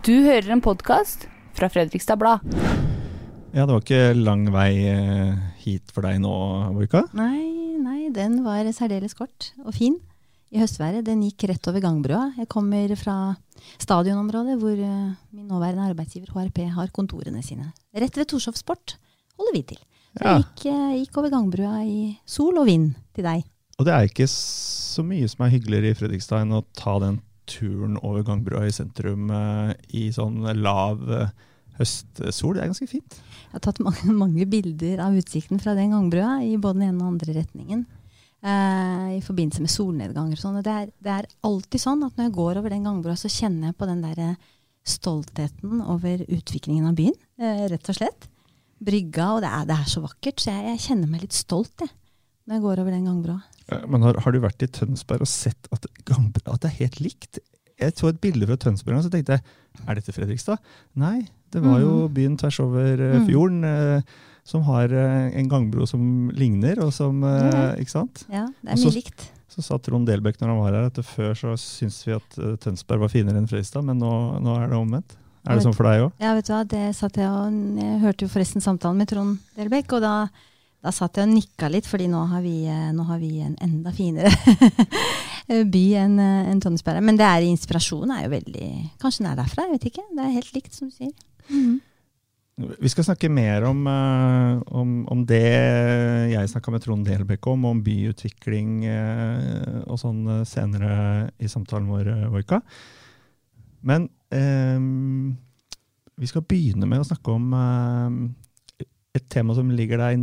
Du hører en podkast fra Fredrikstad Blad. Ja, det var ikke lang vei eh, hit for deg nå, Boika? Nei, nei, den var særdeles kort og fin i høstværet. Den gikk rett over gangbrua. Jeg kommer fra stadionområdet hvor eh, min nåværende arbeidsgiver HRP har kontorene sine. Rett ved Torshov Sport holder vi til. Så jeg gikk, eh, gikk over gangbrua i sol og vind til deg. Og det er ikke så mye som er hyggeligere i Fredrikstad enn å ta den turen over gangbrua i sentrum eh, i sånn lav eh, høstsol. Det er ganske fint. Jeg har tatt mange, mange bilder av utsikten fra den gangbrua i både den ene og andre retningen. eh, I forbindelse med solnedganger og sånn. Det det er alltid sånn at når jeg går over den gangbrua, så kjenner jeg på den der stoltheten over utviklingen av byen. rett og slett. Brygga, og det er, det er så vakkert. Så jeg, jeg kjenner meg litt stolt jeg, når jeg går over den gangbrua. Eh, Men har, har du vært i Tønsberg og sett at, at det er helt likt? Jeg så et bilde fra Tønsberg og så tenkte jeg, er dette Fredrikstad? Nei, det var jo byen tvers over eh, Mm. fjorden eh, som har en gangbro som ligner, og som mm. Ikke sant? Ja, det er så- mye likt. Så sa Trond Delbekk når han var her, at før så syntes vi at Tønsberg var finere enn Fredrikstad, men nå, nå er det omvendt. Er det sånn for deg òg? Ja, vet du hva, det satt jeg og Jeg hørte jo forresten samtalen med Trond Delbekk, og da, da satt jeg og nikka litt, fordi nå har vi, eh, nå har vi en enda finere by enn en enn Tønsberg. Men det er inspirasjonen er jo veldig Kanskje den er derfra, jeg vet ikke. Det er helt likt, som du sier. Mhm. Vi skal snakke mer om, eh, om, om det jeg snakka med Trond Delbekk om, om byutvikling eh, og sånn eh, senere i samtalen vår, eh, Voika. Men um, vi skal begynne med å snakke om eh, et tema som ligger deg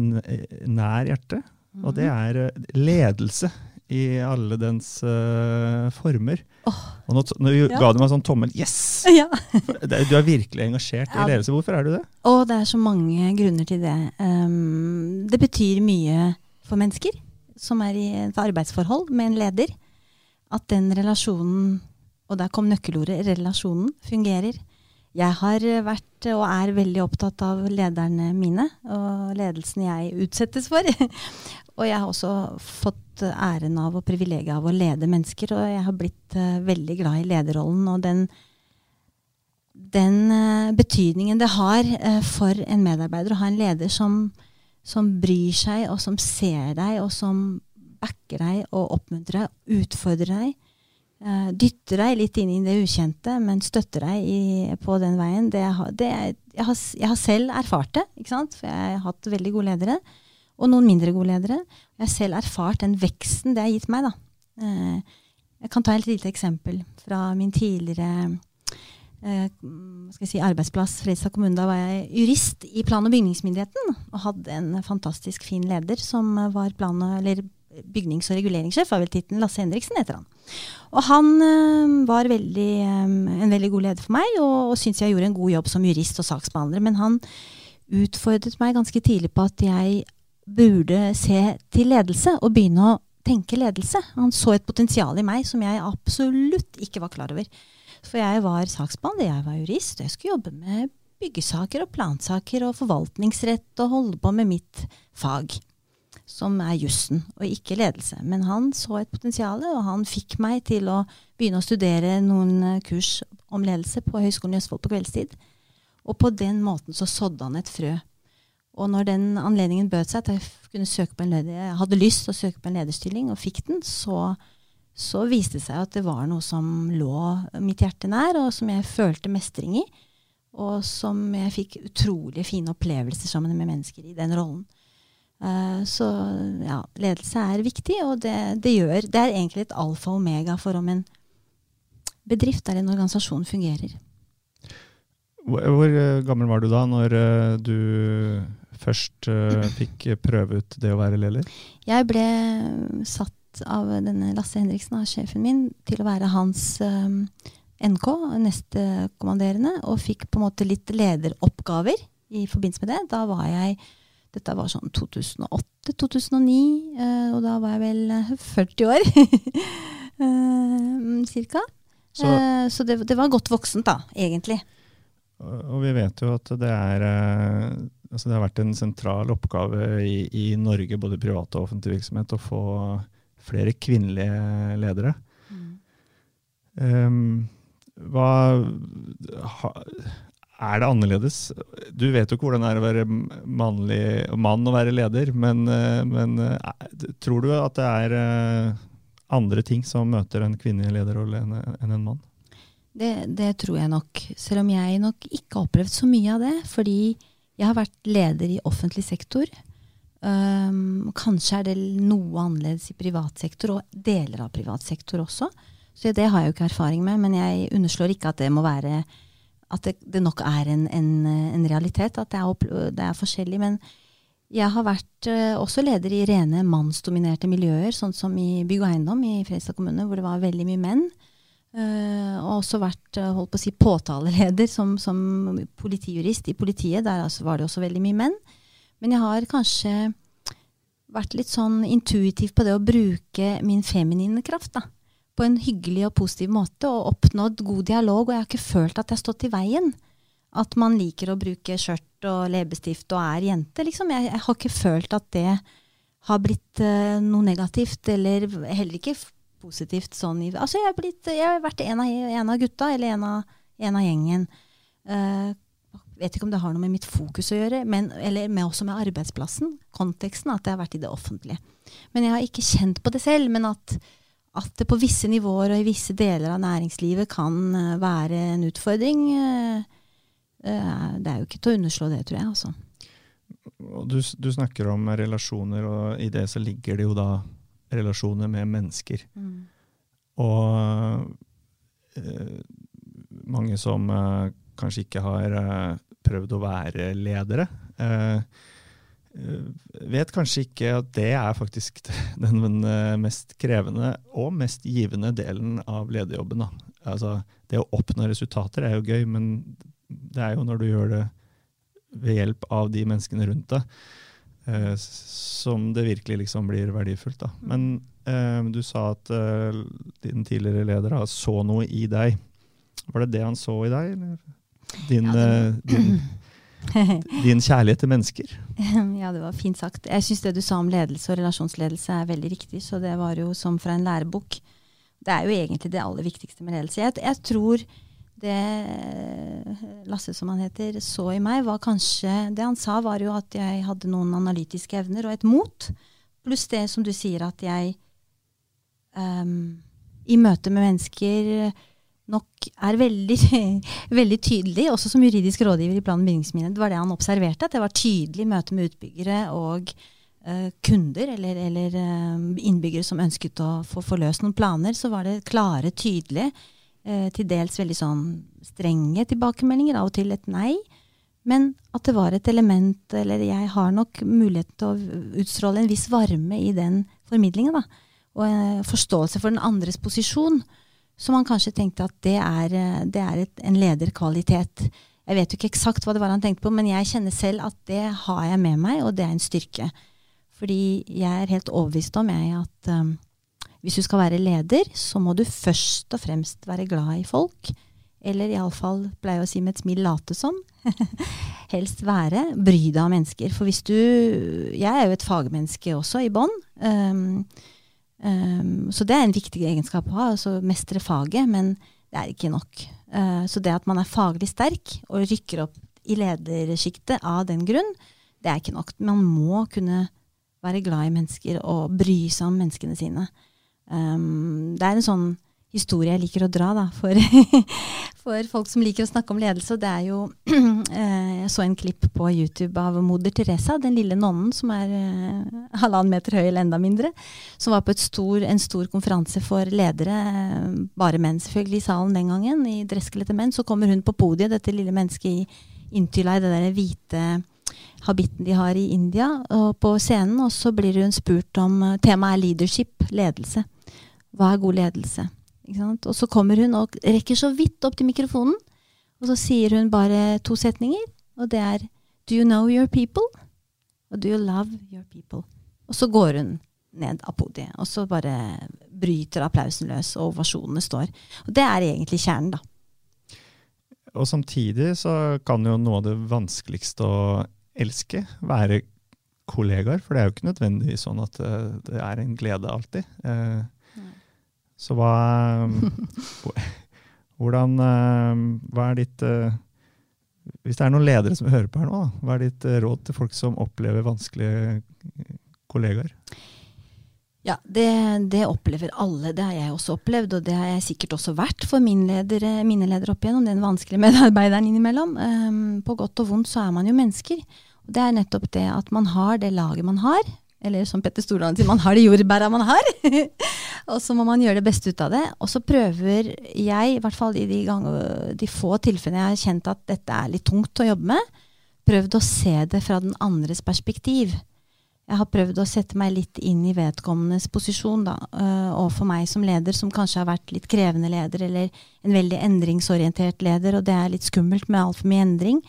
nær hjertet. Og det er eh, ledelse i alle dens uh, former. Oh. Og nå, nå Ja. ga du meg sånn tommel. Yes! Ja. Du er virkelig engasjert Ja. i ledelse. Hvorfor er du det? Og det er så mange grunner til det. Um, det betyr mye for mennesker som er i et arbeidsforhold med en leder. At den relasjonen, og der kom nøkkelordet, relasjonen, fungerer. Jeg har vært og er veldig opptatt av lederne mine og ledelsen jeg utsettes for. og jeg har også fått æren av og privilegiet av å lede mennesker, og jeg har blitt uh, veldig glad i lederrollen. og den den uh, betydningen det har uh, for en medarbeider å ha en leder som, som bryr seg, og som ser deg, og som backer deg og oppmuntrer deg, utfordrer deg. Eh, dytter deg litt inn i det ukjente, men støtter deg i, på den veien. Det, det, jeg, har, jeg har selv erfart det, for jeg har hatt veldig gode ledere. Og noen mindre gode ledere. Jeg har selv erfart den veksten det har gitt meg. da. Eh, jeg kan ta et lite eksempel fra min tidligere eh, si, arbeidsplass Fredrikstad kommune. Da var jeg jurist i plan- og bygningsmyndigheten og hadde en fantastisk fin leder som var plan- eller bygnings- og reguleringssjef, var vel tittelen. Lasse Henriksen heter han. Og han øh, var veldig, øh, en veldig god leder for meg, og, og syntes jeg gjorde en god jobb som jurist og saksbehandler. Men han utfordret meg ganske tidlig på at jeg burde se til ledelse og begynne å tenke ledelse. Han så et potensial i meg som jeg absolutt ikke var klar over. For jeg var saksbehandler, jeg var jurist, og jeg skulle jobbe med byggesaker og plansaker og forvaltningsrett og holde på med mitt fag, som er jussen, og ikke ledelse. Men han så et potensial, og han fikk meg til å begynne å studere noen eh, kurs om ledelse på Høgskolen i Østfold på kveldstid. Og på den måten så sådde han et frø. Og når den anledningen bød seg at jeg kunne søke på en leder, jeg hadde lyst til å søke på en lederstilling, og fikk den, så, så viste det seg at det var noe som lå mitt hjerte nær, og som jeg følte mestring i. Og som jeg fikk utrolig fine opplevelser sammen med mennesker i den rollen. Eh, så ja, ledelse er viktig, og det, det gjør Det er egentlig et alfa og omega for om en bedrift eller en organisasjon fungerer. Hvor, hvor eh, gammel var du da når eh, du først fikk prøve ut det å være leder? Jeg ble satt av denne Lasse Henriksen, av sjefen min, til å være hans NK, nestekommanderende, og fikk på en måte litt lederoppgaver i forbindelse med det. Da var jeg Dette var sånn 2008-2009, eh, og da var jeg vel eh, 40 år. eh, cirka. Så, Eh, så det, det var godt voksent, da, egentlig. og vi vet jo at det er eh, altså det har vært en sentral oppgave i, i Norge, både privat og offentlig virksomhet, å få flere kvinnelige ledere. Um, hva ha, Er det annerledes? Du vet jo ikke hvordan det er å være mannlig, mann og være leder, men, eh, men eh, tror du at det er eh, andre ting som møter en kvinnelig lederrolle enn en mann? Det, det tror jeg nok. Selv om jeg nok ikke har opplevd så mye av det. Fordi jeg har vært leder i offentlig sektor. Um, kanskje er det noe annerledes i privat sektor, og deler av privat sektor også. Så det har jeg jo ikke erfaring med, men jeg underslår ikke at det må være at det, det nok er en, en, en, realitet, at det er, det er, forskjellig. Men jeg har vært uh, også leder i rene mannsdominerte miljøer, sånn som i Bygg og Eiendom i Fredrikstad kommune, hvor det var veldig mye menn. Uh, og også vært uh, holdt på å si, påtaleleder som, som politijurist i politiet. Der altså var det også veldig mye menn. Men jeg har kanskje vært litt sånn intuitiv på det å bruke min feminine kraft. da, På en hyggelig og positiv måte, og oppnådd god dialog. Og jeg har ikke følt at jeg har stått i veien. At man liker å bruke skjørt og leppestift og er jente, liksom. Jeg, jeg, har ikke følt at det har blitt uh, noe negativt, eller heller ikke positivt sånn Altså, jeg har, blitt, jeg har vært en av, en av, gutta, eller en av, en av gjengen. Uh, vet ikke om det har noe med mitt fokus å gjøre, men, eller med også med arbeidsplassen, konteksten, at jeg har vært i det offentlige. Men jeg har ikke kjent på det selv. Men at, at det på visse nivåer og i visse deler av næringslivet kan uh, være en utfordring, uh, uh, det er jo ikke til å underslå det, tror jeg. altså. Du, du, snakker om relasjoner, og i det så ligger det jo da relasjoner med mennesker. Mm. Og mange som kanskje ikke har prøvd å være ledere. Eh, vet kanskje ikke at det er faktisk den eh, mest krevende og mest givende delen av lederjobben. Altså, det å oppnå resultater er jo gøy, men det er jo når du gjør det ved hjelp av de menneskene rundt deg, eh, som det virkelig liksom blir verdifullt. Da. Men eh, du sa at eh, din tidligere leder så noe i deg. Var det det han så i deg? eller? Din, ja. Eh, din, din, kjærlighet til mennesker. Ja, det var fint sagt. Jeg syns det du sa om ledelse og relasjonsledelse er veldig riktig. Så det var jo som fra en lærebok. Det er jo egentlig det aller viktigste med ledelse. Jeg, jeg tror det Lasse, som han heter, så i meg, var kanskje Det han sa, var jo at jeg hadde noen analytiske evner og et mot. Pluss det som du sier, at jeg um, i møte med mennesker nok er veldig, veldig tydelig, også som juridisk rådgiver i plan- og bygningsmyndighet. Det var det han observerte, at det var tydelig møte med utbyggere og uh, kunder, eller, eller uh, innbyggere som ønsket å få forløst noen planer. Så var det klare, tydelige, uh, til dels veldig sånn strenge tilbakemeldinger, av og til et nei. Men at det var et element, eller jeg har nok mulighet til å utstråle en viss varme i den formidlingen. da, Og forståelse for den andres posisjon. Så han kanskje tenkte at det er, eh, det er et, en lederkvalitet. Jeg vet jo ikke eksakt hva det var han tenkte på, men jeg kjenner selv at det har jeg med meg, og det er en styrke. Fordi jeg er helt overbevist om jeg, at um, hvis du skal være leder, så må du først og fremst være glad i folk. Eller iallfall, pleier jeg å si med et smil, late som. Helst være. Bry deg om mennesker. For hvis du Jeg er jo et fagmenneske også, i bånn. Um, Um, så det er en viktig egenskap å ha, altså mestre faget, men det er ikke nok. Uh, så det at man er faglig sterk og rykker opp i ledersjiktet av den grunn, det er ikke nok. Man må kunne være glad i mennesker og bry seg om menneskene sine. Um, det er en sånn historie jeg liker å dra da, for, for, folk som liker å snakke om ledelse. Det er jo eh, Jeg så en klipp på YouTube av moder Teresa, den lille nonnen som er eh, halvannen meter høy eller enda mindre. Som var på stor, en stor konferanse for ledere, eh, bare menn selvfølgelig, i salen den gangen. I dresskelettede menn. Så kommer hun på podiet, dette lille mennesket i intyla i det der hvite habitten de har i India, og på scenen. Og så blir hun spurt om Temaet er leadership, ledelse. Hva er god ledelse? Og så kommer hun og rekker så vidt opp til mikrofonen, og så sier hun bare to setninger, og det er Do you know your people? Og do you love your people? Og så går hun ned av podiet, og så bare bryter applausen løs, og ovasjonene står. Og det er egentlig kjernen, da. Og samtidig så kan jo noe av det vanskeligste å elske være kollegaer, for det er jo ikke nødvendigvis sånn at eh, det er en glede alltid. Eh, så hva, Hvordan, eh, hva er ditt eh, Hvis det er noen ledere som hører på her nå, hva er ditt eh, råd til folk som opplever vanskelige kollegaer? Ja, det, det, opplever alle. Det har jeg også opplevd, og det har jeg sikkert også vært for min leder, mine ledere opp igjennom. Den vanskelige medarbeideren innimellom. Um, på godt og vondt så er man jo mennesker. Og det er nettopp det at man har det laget man har. Eller som Petter Stordalen sier, man har de jordbæra man har. og så må man gjøre det beste ut av det. Og så prøver jeg, i hvert fall i de, ganger, de få tilfellene jeg har kjent at dette er litt tungt å jobbe med, prøvd å se det fra den andres perspektiv. Jeg har prøvd å sette meg litt inn i vedkommendes posisjon, da. Og for meg som leder, som kanskje har vært litt krevende leder, eller en veldig endringsorientert leder, og det er litt skummelt med altfor mye endring.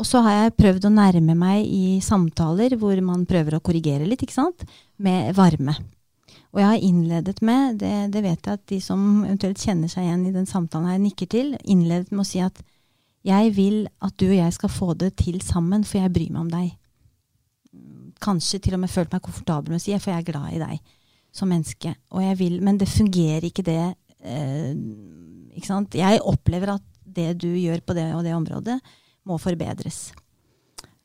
Og så har jeg prøvd å nærme meg i samtaler hvor man prøver å korrigere litt, ikke sant, med varme. Og jeg har innledet med, det, det vet jeg at de som eventuelt kjenner seg igjen i den samtalen her, nikker til, innledet med å si at jeg vil at du og jeg skal få det til sammen, for jeg bryr meg om deg kanskje til og med følt meg komfortabel med å si, for jeg er glad i deg som menneske. Vil, men det fungerer ikke det. Eh, ikke sant? Jeg opplever at det du gjør på det og det området, må forbedres.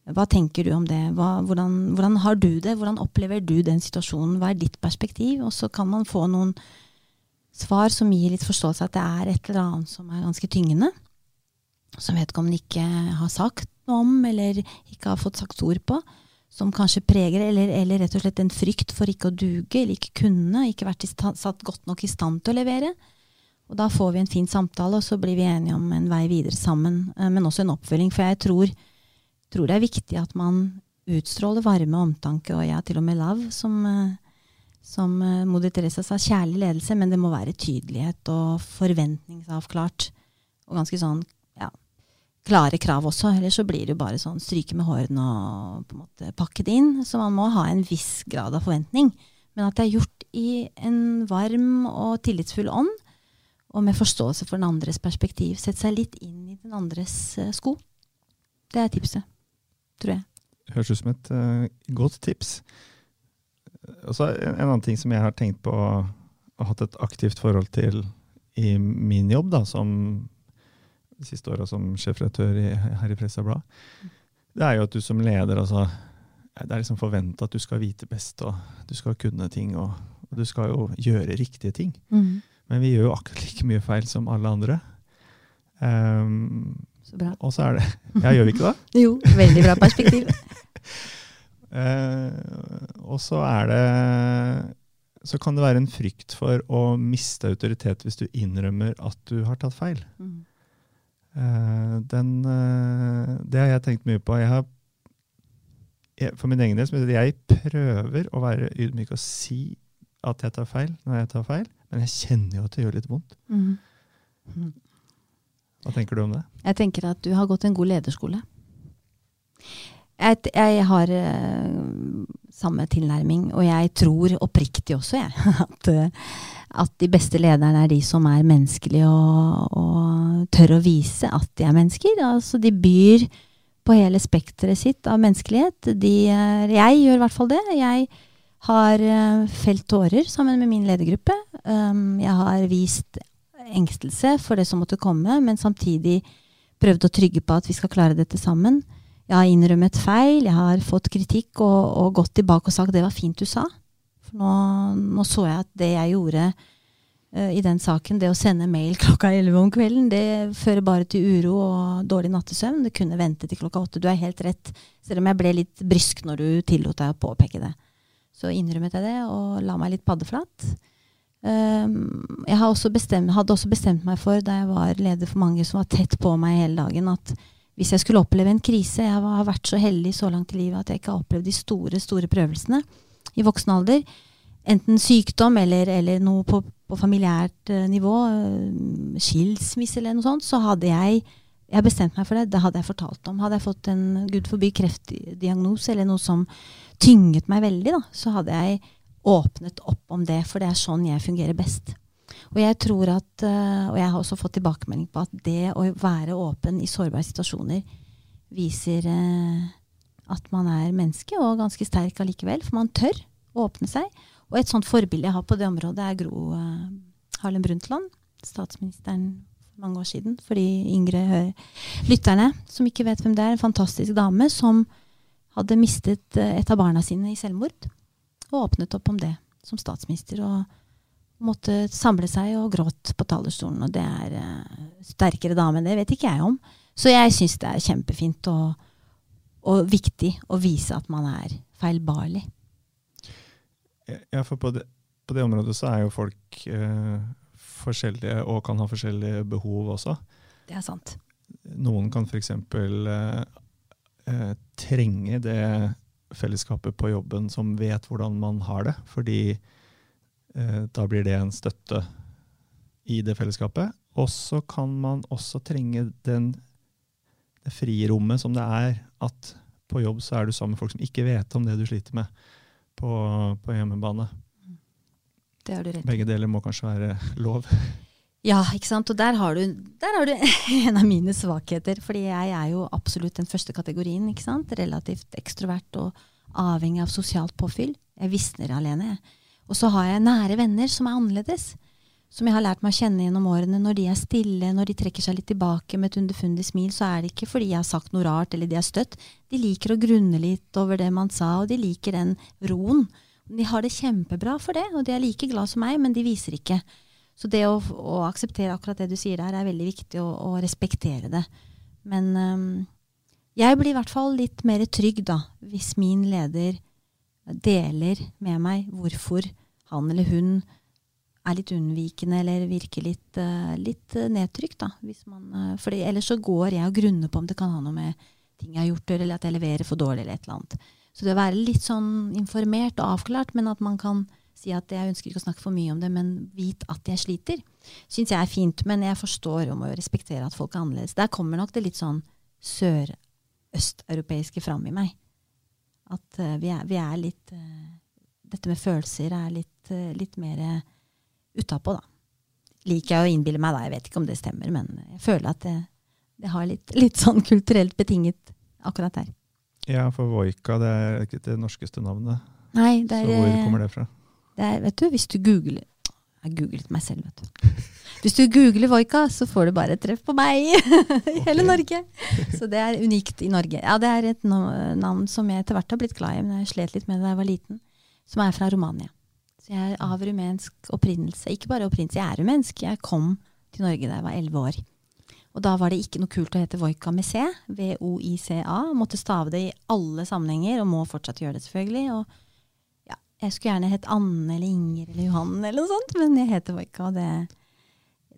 Hva tenker du om det? Hva, hvordan, hvordan, har du det? Hvordan opplever du den situasjonen? Hva er ditt perspektiv? Og så kan man få noen svar som gir litt forståelse at det er et eller annet som er ganske tyngende. Som vedkommende ikke har sagt noe om, eller ikke har fått sagt ord på som kanskje preger, eller, eller, rett og slett en frykt for ikke å duge, eller ikke kunne, ikke vært satt godt nok i stand til å levere. Og da får vi en fin samtale, og så blir vi enige om en vei videre sammen. Eh, men også en oppfølging. For jeg tror, tror det er viktig at man utstråler varme og omtanke, og jeg til og med lav, som, eh, som eh, Moder Teresa sa, kjærlig ledelse, men det må være tydelighet og forventningsavklart. Og ganske sånn klare krav også, ellers så blir det jo bare sånn stryke med hårene og på en måte pakke det inn. Så man må ha en viss grad av forventning. Men at det er gjort i en varm og tillitsfull ånd, og med forståelse for den andres perspektiv. Sette seg litt inn i den andres uh, sko. Det er tipset, tror jeg. Høres ut som et uh, godt tips. Også en, en, annen ting som jeg har tenkt på og hatt et aktivt forhold til i min jobb, da, som de siste åra som sjefredaktør her i Pressablad, det er jo at du som leder altså, Det er liksom forventa at du skal vite best, og du skal kunne ting, og, og du skal jo gjøre riktige ting. Mm. Men vi gjør jo akkurat like mye feil som alle andre. Um, så bra. Og så er det Ja, gjør vi ikke det? jo, veldig bra perspektiv. uh, og så er det så kan det være en frykt for å miste autoritet hvis du innrømmer at du har tatt feil. Mm. Uh, den, uh, det har jeg tenkt mye på. Jeg har, for min egen del jeg prøver å være ydmyk og si at jeg tar feil når jeg tar feil, men jeg kjenner jo at det gjør litt vondt. Mm. Mm. Hva tenker du om det? Jeg tenker at du har gått en god lederskole. Jeg, jeg har uh, samme tilnærming, og jeg tror oppriktig også, jeg, at at de beste lederne er de som er menneskelige og, og tør å vise at de er mennesker. Altså, de byr på hele spekteret sitt av menneskelighet. De, jeg gjør i hvert fall det. Jeg har uh, felt tårer sammen med min ledergruppe. Um, jeg har vist engstelse for det som måtte komme, men samtidig prøvd å trygge på at vi skal klare dette sammen. Jeg har innrømmet feil, jeg har fått kritikk og, og gått tilbake og sagt 'det var fint du sa'. For nå, nå, så jeg at det jeg gjorde uh, i den saken, det å sende mail klokka 11 om kvelden, det fører bare til uro og dårlig nattesøvn. Det kunne vente til klokka åtte. Du er helt rett. Selv om jeg ble litt brysk når du tillot deg å påpeke det. Så innrømmet jeg det og la meg litt paddeflat. Um, jeg hadde også bestemt meg for, da jeg var leder for mange som var tett på meg hele dagen, at hvis jeg skulle oppleve en krise Jeg har vært så heldig så langt i livet at jeg ikke har opplevd de store, store prøvelsene i voksen alder, enten sykdom eller, eller noe på, på familiært uh, nivå, uh, skilsmisse eller noe sånt, så hadde jeg jeg bestemt meg for det. Det hadde jeg fortalt om. Hadde jeg fått en gud forby kreftdiagnose eller noe som tynget meg veldig, da, så hadde jeg åpnet opp om det, for det er sånn jeg fungerer best. Og jeg tror at, uh, og jeg har også fått tilbakemelding på at det å være åpen i sårbare situasjoner viser uh, at man er menneske, og ganske sterk allikevel. For man tør å åpne seg. Og et sånt forbilde jeg har på det området, er Gro uh, Harlem Brundtland, statsministeren mange år siden. For de yngre lytterne som ikke vet hvem det er. En fantastisk dame som hadde mistet eh, et av barna sine i selvmord. Og åpnet opp om det som statsminister. Og måtte samle seg og gråt på talerstolen. Og det er uh, sterkere dame enn det vet ikke jeg om. Så jeg syns det er kjempefint og, og viktig å vise at man er feilbarlig. Ja, for på det, på det området så er jo folk uh, forskjellige og kan ha forskjellige behov også. Det er sant. Noen kan f.eks. Eh, eh, trenge det fellesskapet på jobben som vet hvordan man har det, fordi eh, da blir det en støtte i det fellesskapet. Og så kan man også trenge den, det frirommet som det er at på jobb så er du sammen med folk som ikke vet om det du sliter med på, på hjemmebane. Begge deler må kanskje være lov. Ja, ikke sant. Og der har du, der har du en av mine svakheter. Fordi jeg er jo absolutt den første kategorien. ikke sant? Relativt ekstrovert og avhengig av sosialt påfyll. Jeg visner alene. jeg. Og så har jeg nære venner som er annerledes. Som jeg har lært meg å kjenne gjennom årene. Når de er stille, når de trekker seg litt tilbake med et underfundig smil, så er det ikke fordi jeg har sagt noe rart eller de er støtt. De liker å grunne litt over det man sa, og de liker den roen. De har det kjempebra for det, og de er like glad som meg, men de viser ikke. Så det å, å akseptere akkurat det du sier der, er veldig viktig, å, å respektere det. Men um, jeg blir i hvert fall litt mer trygg da, hvis min leder deler med meg hvorfor han eller hun er litt unnvikende eller virker litt, uh, litt eh, nedtrykt. Da, man, uh, fordi ellers så går jeg og grunner på om det kan ha noe med ting jeg har gjort, eller at jeg leverer for dårlig, eller et eller annet. Så det å være litt sånn informert og avklart, men at man kan si at jeg ønsker ikke å snakke for mye om det, men vit at jeg sliter, syns jeg er fint. Men jeg forstår og må jo respektere at folk er annerledes. Der kommer nok det litt sånn sørøsteuropeiske fram i meg. At uh, vi, er, vi er litt uh, Dette med følelser er litt, uh, litt mer utapå, da. Liker jeg å innbille meg, da. Jeg vet ikke om det stemmer, men jeg føler at det, det har litt, litt sånn kulturelt betinget akkurat der. Ja, for Voika det er ikke det norskeste navnet. Nei, det er, Så hvor kommer det fra? Det er Vet du, hvis du googler Jeg googlet meg selv, vet du. Hvis du googler Voika, så får du bare et treff på meg i hele. Norge. Så det er unikt i Norge. Ja, det er et navn som jeg etter hvert har blitt glad i, men jeg slet litt med det da jeg var liten. Som er fra Romania. Så jeg er av rumensk opprinnelse. Ikke bare opprinnelse, jeg er rumensk. Jeg kom til Norge da jeg var elleve år. Og da var det ikke noe kult å hete Voika med C. V-o-i-c-a. Måtte stave det i alle sammenhenger, og må fortsatt gjøre det, selvfølgelig. Og jeg skulle gjerne hett Anne eller Inger eller Johan eller noe sånt, men jeg heter Vojka, og det,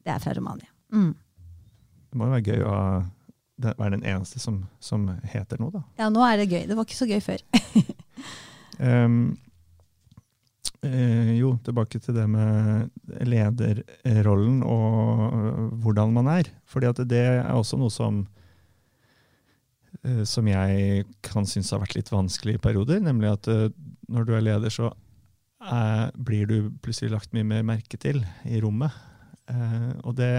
det er fra Romania. Mm. Det må jo være gøy å være den eneste som, som heter noe, da. Ja, nå er det gøy. Det var ikke så gøy før. um, eh, jo, tilbake til det med lederrollen og hvordan man er. Fordi at det er også noe som eh, som jeg kan synes har vært litt vanskelig i perioder. Nemlig at eh, når du er leder, så eh, blir du plutselig lagt mye mer merke til i rommet. Eh, og det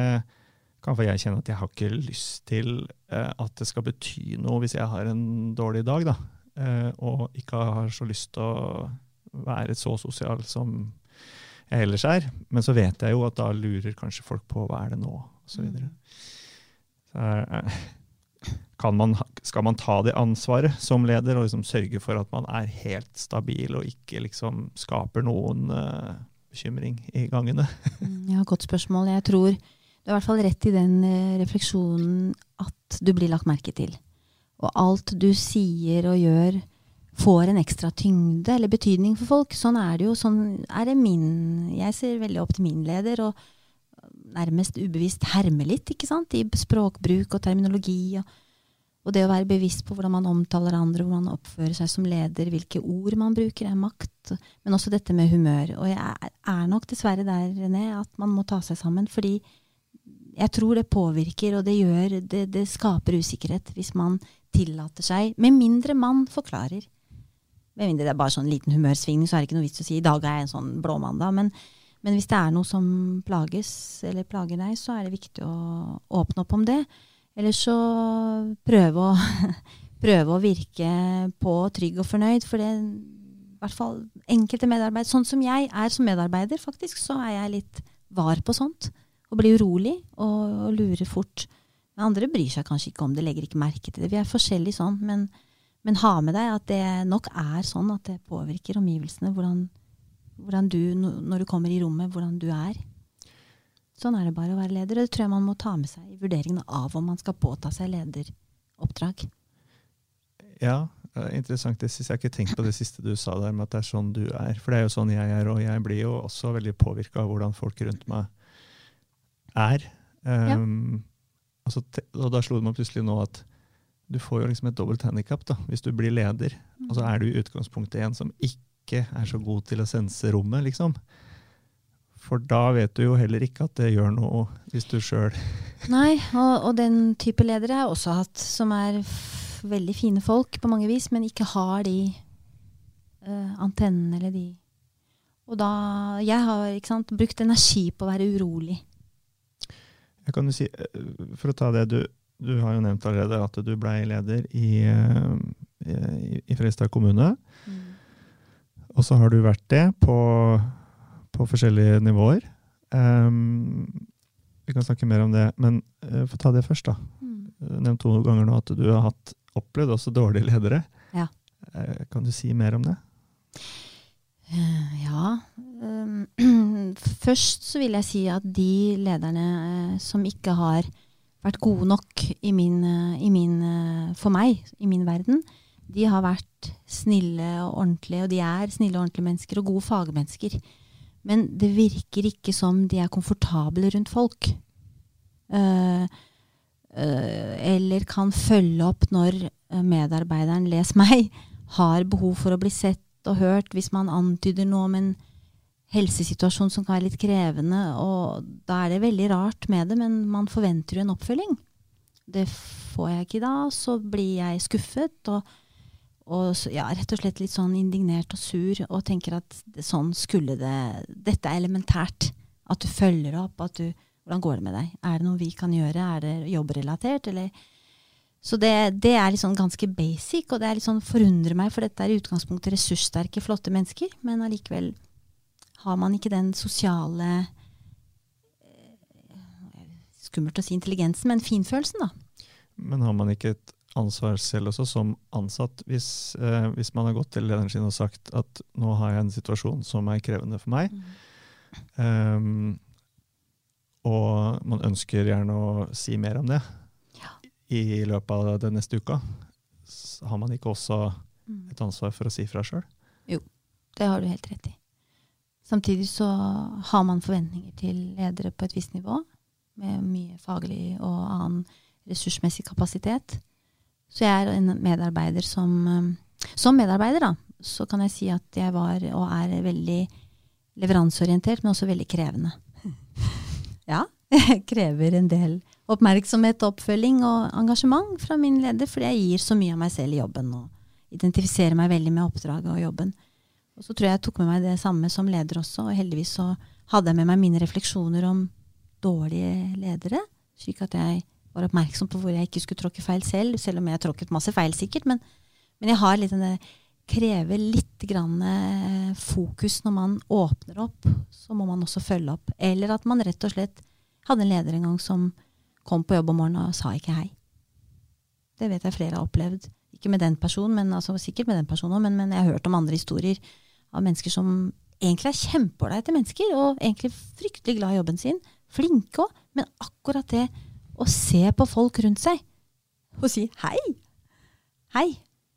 kan for jeg kjenne at jeg har ikke lyst til eh, at det skal bety noe hvis jeg har en dårlig dag. da eh, og ikke har så lyst til å være så sosial som jeg ellers er. Men så vet jeg jo at da lurer kanskje folk på hva er det nå, osv. Mm. Så eh, man, skal man ta det ansvaret som leder og liksom sørge for at man er helt stabil og ikke liksom skaper noen uh, bekymring i gangene? Mm, Ja, godt spørsmål. Jeg tror du har i hvert fall rett i den eh, refleksjonen at du blir lagt merke til. Og alt du sier og gjør, får en ekstra tyngde eller betydning for folk. Sånn er det jo. Sånn er det min Jeg ser veldig opp til min leder, og nærmest ubevisst herme litt, ikke sant? I språkbruk og terminologi. Og, og det å være bevisst på hvordan man omtaler andre, hvordan man oppfører seg som leder, hvilke ord man bruker, er makt. Men også dette med humør. Og jeg er- nok dessverre der, René, at man må ta seg sammen. Fordi jeg tror det påvirker, og det gjør Det, det skaper usikkerhet hvis man tillater seg Med mindre man forklarer. Med mindre det er bare sånn liten humørsvingning, så er det ikke noe vits å si i dag er jeg en sånn blåmandag. Men, men hvis det er noe som plages eller plager deg, så er det viktig å åpne opp om det. Eller så prøve å, prøve å virke på trygg og fornøyd. For det i hvert fall enkelte medarbeidere Sånn som jeg er som medarbeider, faktisk, så er jeg litt var på sånt. og blir urolig og, og lurer fort. Men andre bryr seg kanskje ikke om det, legger ikke merke til det. Vi er forskjellige sånn, men, men ha med deg at det nok er sånn at det påvirker omgivelsene. Hvordan, hvordan du, når du kommer i rommet, hvordan du er. Sånn er det bare å være leder. Og det tror jeg man må ta med seg i vurderingene av om man skal påta seg lederoppdrag. Ja, interessant. Det synes jeg har ikke tenkt på det siste du sa der, med at det er sånn du er. For det er jo sånn jeg er, og jeg blir jo også veldig påvirka av hvordan folk rundt meg er. Um, altså, og da slo det meg plutselig nå at du får jo liksom et dobbelt handikap hvis du blir leder. Og så er du i utgangspunktet en som ikke er så god til å sense rommet, liksom. For da vet du jo heller ikke at det gjør noe hvis du sjøl Nei, og, og, den type ledere har jeg også hatt, som er veldig fine folk på mange vis, men ikke har de uh, antennene eller de Og da Jeg har ikke sant, brukt energi på å være urolig. Jeg kan jo si, eh, For å ta det, du, du har jo nevnt allerede at du blei leder i, uh, i, i Fredrikstad kommune. Mm. Og så har du vært det på, på forskjellige nivåer. Um, vi kan snakke mer om det, men uh, få ta det først, da. Mm. Du nevnte to ganger nå at du har hatt opplevd også dårlige ledere. Ja. Uh, kan du si mer om det? Eh, ja. Um, først så vil jeg si at de lederne eh, som ikke har vært gode nok i min, i min, for meg, i min verden, de har vært snille og ordentlige, og de er snille og ordentlige mennesker, og gode fagmennesker. Men det virker ikke som de er komfortable rundt folk. Uh, uh, eller kan følge opp når eh, medarbeideren, les meg, har behov for å bli sett og hørt hvis man antyder noe om en helsesituasjon som kan være litt krevende. Og da er det veldig rart med det, men man forventer jo en oppfølging. Det får jeg ikke da. Så blir jeg skuffet og, og ja, rett og slett litt sånn indignert og sur og tenker at sånn skulle det Dette er elementært. At du følger opp, at du hvordan går det med deg? Er det noe vi kan gjøre? Er det jobbrelatert, eller? Så det, det er liksom ganske basic, og det er litt sånn forundrer meg, for dette er i utgangspunktet ressurssterke, flotte mennesker, men allikevel har man ikke den sosiale eh, Skummelt å si intelligensen, men finfølelsen, da. Men har man ikke et ansvar selv også, som ansatt, hvis, eh, hvis man har gått til lederen sin og sagt at nå har jeg en situasjon som er krevende for meg. Mm. Um, og man ønsker gjerne å si mer om det ja. i løpet av den neste uka. Har man ikke også mm. et ansvar for å si fra sjøl? Jo, det har du helt rett i. Samtidig så har man forventninger til ledere på et visst nivå, med mye faglig og annen ressursmessig kapasitet. Så jeg er en medarbeider som um, Som medarbeider, da, så kan jeg si at jeg var og er veldig leveranseorientert, men også veldig krevende. Ja, jeg krever en del oppmerksomhet, oppfølging og engasjement fra min leder, fordi jeg gir så mye av meg selv i jobben og identifiserer meg veldig med oppdraget og jobben. Og så tror jeg jeg tok med meg det samme som leder også, og heldigvis så hadde jeg med meg mine refleksjoner om dårlige ledere, slik at jeg var oppmerksom på hvor jeg ikke skulle tråkke feil selv, selv om jeg tråkket masse feil sikkert. Men, men jeg har litt denne krever litt grann eh, fokus når man åpner opp. Så må man også følge opp. Eller at man rett og slett hadde en leder en gang som kom på jobb om morgenen og sa ikke hei. Det vet jeg flere har opplevd. Ikke med den personen, men altså, sikkert med den personen òg, men, men, jeg har hørt om andre historier av mennesker som egentlig er kjempeålreite mennesker, og egentlig fryktelig glad i jobben sin. Flinke òg. Men akkurat det å se på folk rundt seg og si hei. Hei,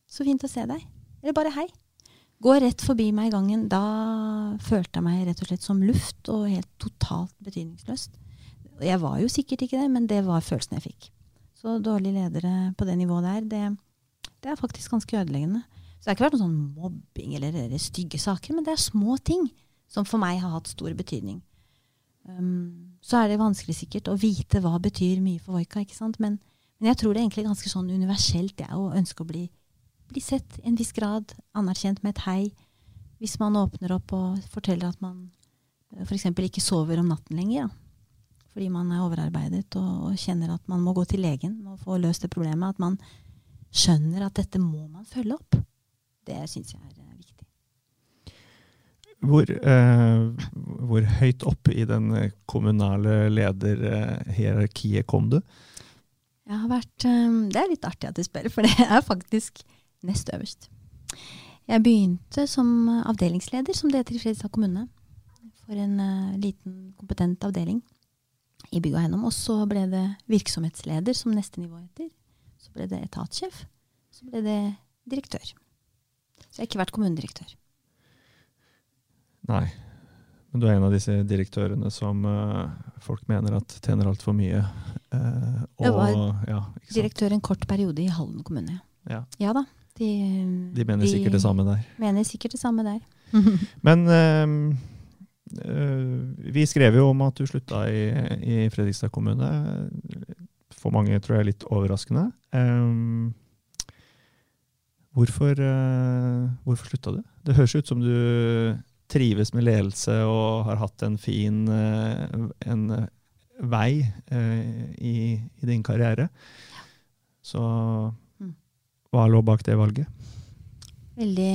så fint å se deg. Eller bare hei. Gå rett forbi meg i gangen. Da følte jeg meg rett og slett som luft og helt totalt betydningsløst. Jeg var jo sikkert ikke det, men det var følelsen jeg fikk. Så dårlige ledere på det nivået der, det, det er faktisk ganske ødeleggende. Så det har ikke vært noen sånn mobbing eller, eller, stygge saker, men det er små ting som for meg har hatt stor betydning. Um, så er det vanskelig sikkert å vite hva betyr mye for Voika, ikke sant? Men, men jeg tror det er egentlig ganske sånn universelt det å ønske å bli bli sett i en viss grad, anerkjent med et hei. Hvis man åpner opp og forteller at man eh, f.eks. ikke sover om natten lenger. Ja. Fordi man er overarbeidet og, og, kjenner at man må gå til legen og få løst det problemet. At man skjønner at dette må man følge opp. Det syns jeg er eh, viktig. Hvor, eh, hvor høyt opp i den kommunale lederhierarkiet kom du? Jeg har vært, eh, det er litt artig at du spør, for det er faktisk nest øverst. Jeg begynte som avdelingsleder, som det heter i Fredrikstad kommune. For en uh, liten, kompetent avdeling i bygg og eiendom. Og så ble det virksomhetsleder, som neste nivå heter. Så ble det etatssjef. Så ble det direktør. Så jeg har ikke vært kommunedirektør. Nei. Men du er en av disse direktørene som uh, folk mener at tjener altfor mye. Uh, og, Jeg var ja, ikke sant? Direktør en kort periode i Halden kommune. Ja. Ja da. De, De mener sikkert det samme der. mener sikkert det samme der. Men uh, vi skrev jo om at du slutta i, i Fredrikstad kommune. For mange tror jeg litt overraskende. Um, hvorfor, hvorfor slutta du? Det høres ut som du trives med ledelse og har hatt en fin eh, en eh, vei eh, i, i din karriere. Så Mm. hva lå bak det valget? Veldig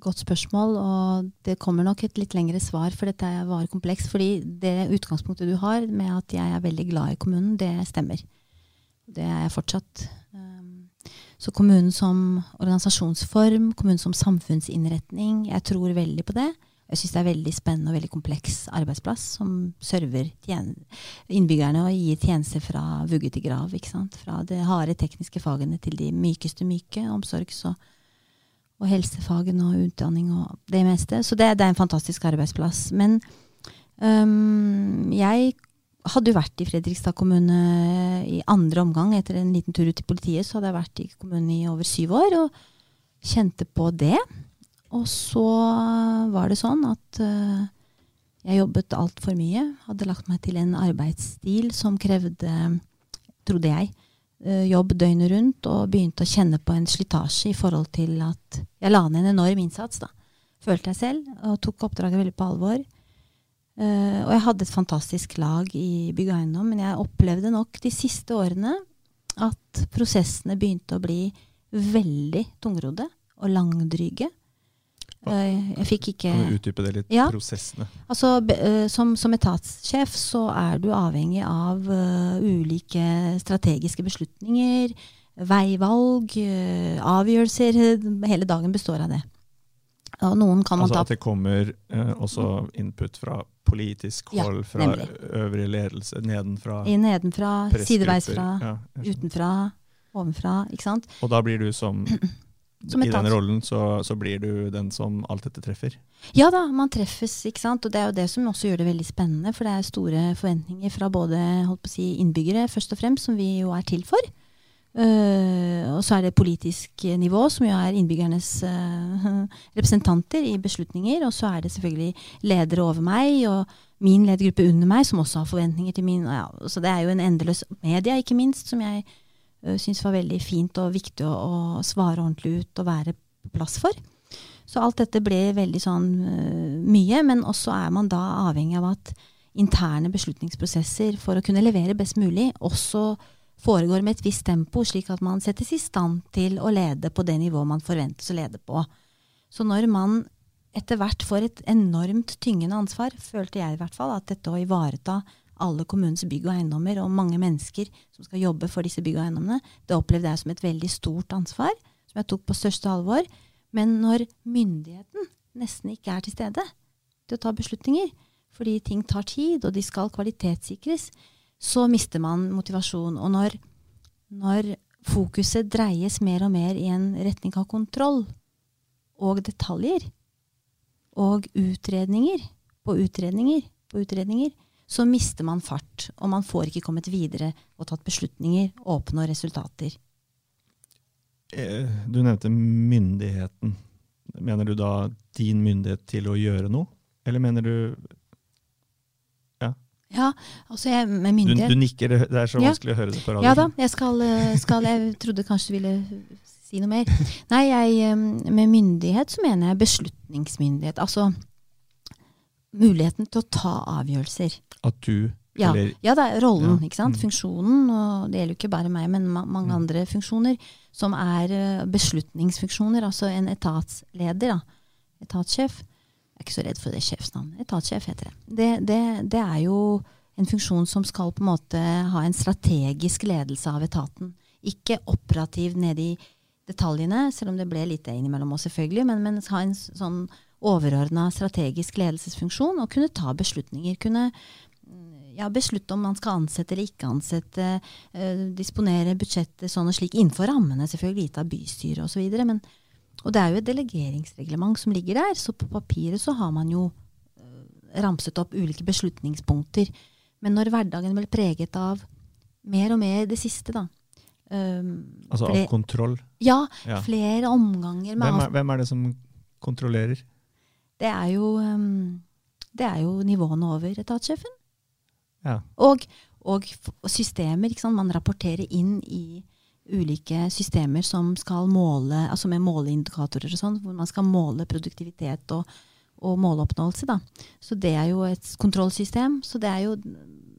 godt spørsmål, og det kommer nok et litt lengre svar, for dette var komplekst. Fordi det utgangspunktet du har med at jeg er veldig glad i kommunen, det stemmer. Det er jeg fortsatt. Så kommunen som organisasjonsform, kommunen som samfunnsinnretning, jeg tror veldig på det. Jeg syns det er veldig spennende og veldig kompleks arbeidsplass som server innbyggerne og gir tjenester fra vugge til grav. Fra de harde tekniske fagene til de mykeste myke, omsorgs- og, og helsefagene og utdanning og det meste. Så det, det er en fantastisk arbeidsplass. Men øhm, jeg hadde jo vært i Fredrikstad kommune i andre omgang. Etter en liten tur ut i politiet så hadde jeg vært i kommunen i over syv år og kjente på det. Og så var det sånn at uh, jeg jobbet altfor mye. Hadde lagt meg til en arbeidsstil som krevde, trodde jeg, uh, jobb døgnet rundt. Og begynte å kjenne på en slitasje i forhold til at jeg la ned en enorm innsats. da. Følte jeg selv, og tok oppdraget veldig på alvor. Eh, og jeg hadde et fantastisk lag i bygg eiendom, men jeg opplevde nok de siste årene at prosessene begynte å bli veldig tungrodde og langdryge. Uh, jeg fikk ikke Kan du utdype det litt? Ja. Prosessene. Altså, eh, som, som etatssjef så er du avhengig av ulike strategiske beslutninger, veivalg, avgjørelser. Hele dagen består av det. Og noen kan man Altså ta at det kommer også input fra politisk hold, fra nemlig. øvrig ledelse, nedenfra. i nedenfra, sideveisfra, Ja, utenfra, ovenfra. Ikke sant? Og da blir du som, Som I den rollen så, så blir du den som alt dette treffer. Ja da, man treffes, ikke sant. Og det er jo det som også gjør det veldig spennende. For det er store forventninger fra både holdt på å si, innbyggere, først og fremst, som vi jo er til for. Eh, og så er det politisk nivå, som jo er innbyggernes uh, representanter i beslutninger. Og så er det selvfølgelig ledere over meg og min ledergruppe under meg, som også har forventninger til min. Ja, så det er jo en endeløs media, ikke minst, som jeg uh, syns var veldig fint og viktig å, å svare ordentlig ut og være på plass for. Så alt dette ble veldig sånn uh, mye, men også er man da avhengig av at interne beslutningsprosesser for å kunne levere best mulig også foregår med et visst tempo, slik at man settes i stand til å lede på det nivået man forventes å lede på. Så når man etter hvert får et enormt tyngende ansvar, følte jeg i hvert fall at dette å ivareta alle kommunens bygg og eiendommer og mange mennesker som skal jobbe for disse bygg og eiendommene, det opplevde jeg som et veldig stort ansvar, som jeg tok på største alvor. Men når myndigheten nesten ikke er til stede til å ta beslutninger, fordi ting tar tid, og de skal kvalitetssikres, så mister man motivasjon. Og når, når fokuset dreies mer og mer i en retning av kontroll og detaljer, og utredninger på utredninger på utredninger, så mister man fart, og man får ikke kommet videre og tatt beslutninger og oppnå resultater. Eh, Du nevnte myndigheten. Mener du da din myndighet til å gjøre noe? Eller mener du Ja, altså jeg, med myndighet du nikker, det er så Ja. vanskelig å høre det på radio. Ja da, jeg skal, eh, skal Jeg trodde kanskje du ville si noe mer. Nei, jeg, med myndighet så mener jeg beslutningsmyndighet. Altså muligheten til å ta avgjørelser. At du, Ja, eller ja det er rollen, Ja, ikke sant. mm. Funksjonen, og det gjelder jo ikke bare meg, men ma mange Mm. andre funksjoner, som er eh, beslutningsfunksjoner. Altså en etatsleder, da. etatssjef. Jeg er ikke så redd for det sjefsnavnet. Etatssjef heter det. det. Det, det. er jo en funksjon som skal på en måte ha en strategisk ledelse av etaten. Ikke operativ nede i detaljene, selv om det ble litt det innimellom oss, selvfølgelig, men, men ha en sånn overordna strategisk ledelsesfunksjon og kunne ta beslutninger. Kunne mm, ja, beslutte om man skal ansette eller ikke ansette, eh, disponere budsjettet sånn og slik, innenfor rammene selvfølgelig gitt av bystyret osv. Og det er jo et delegeringsreglement som ligger der, så på papiret så har man jo eh, ramset opp ulike beslutningspunkter. Men når hverdagen ble preget av mer og mer det siste, da, Um, altså av kontroll? Ja, ja, flere omganger. Hvem er, hvem er, det som kontrollerer? Det er jo, um, det er jo nivåene over etatssjefen. Ja. Og, og, systemer. Man rapporterer inn i ulike systemer som skal måle, altså med måleindikatorer og sånn, hvor man skal måle produktivitet og, og måloppnåelse. Da. Så det er jo et kontrollsystem. Jo,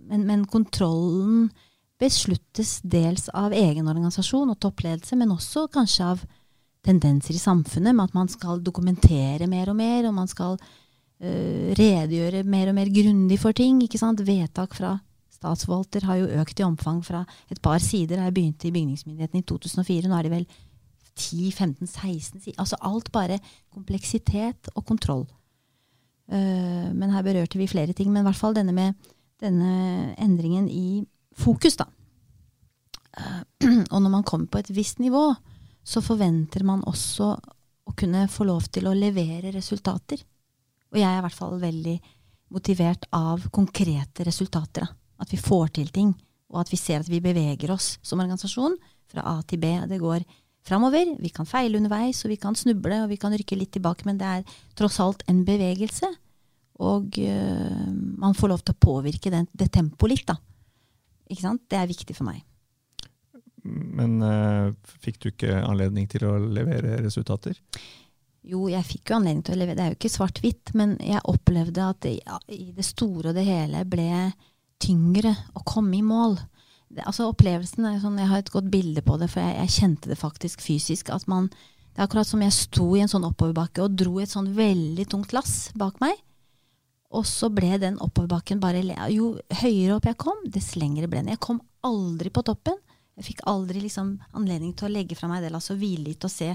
men, men kontrollen besluttes dels av egen organisasjon og toppledelse, men også kanskje av tendenser i samfunnet med at man skal dokumentere mer og mer, og man skal øh, redegjøre mer og mer grundig for ting. Vedtak fra statsforvalter har jo økt i omfang fra et par sider. Jeg begynte i bygningsmyndigheten i 2004, nå er det vel 10-15-16 sider. Altså alt bare kompleksitet og kontroll. Uh, men her berørte vi flere ting. Men i hvert fall denne med denne endringen i fokus, da. Uh, og når man kommer på et visst nivå, så forventer man også å kunne få lov til å levere resultater. Og jeg er i hvert fall veldig motivert av konkrete resultater. Da. At vi får til ting, og at vi ser at vi beveger oss som organisasjon fra A til B. Det går framover. Vi kan feile underveis, og vi kan snuble, og vi kan rykke litt tilbake, men det er tross alt en bevegelse. Og øh, man får lov til å påvirke den, det tempoet litt, da. Ikke sant? Det er viktig for meg. Men øh, fikk du ikke anledning til å levere resultater? Jo, jeg fikk jo anledning til å levere. Det er jo ikke svart-hvitt, men jeg opplevde at det, ja, i det store og det hele ble tyngre å komme i mål. Det, altså opplevelsen er sånn, Jeg har et godt bilde på det, for jeg, jeg, kjente det faktisk fysisk. at man, Det er akkurat som jeg sto i en sånn oppoverbakke og dro et sånn veldig tungt lass bak meg. Og så ble den oppoverbakken bare Jo høyere opp jeg kom, dess lengre ble den. Jeg kom aldri på toppen. Jeg fikk aldri liksom anledning til å legge fra meg det lasset og hvile litt og se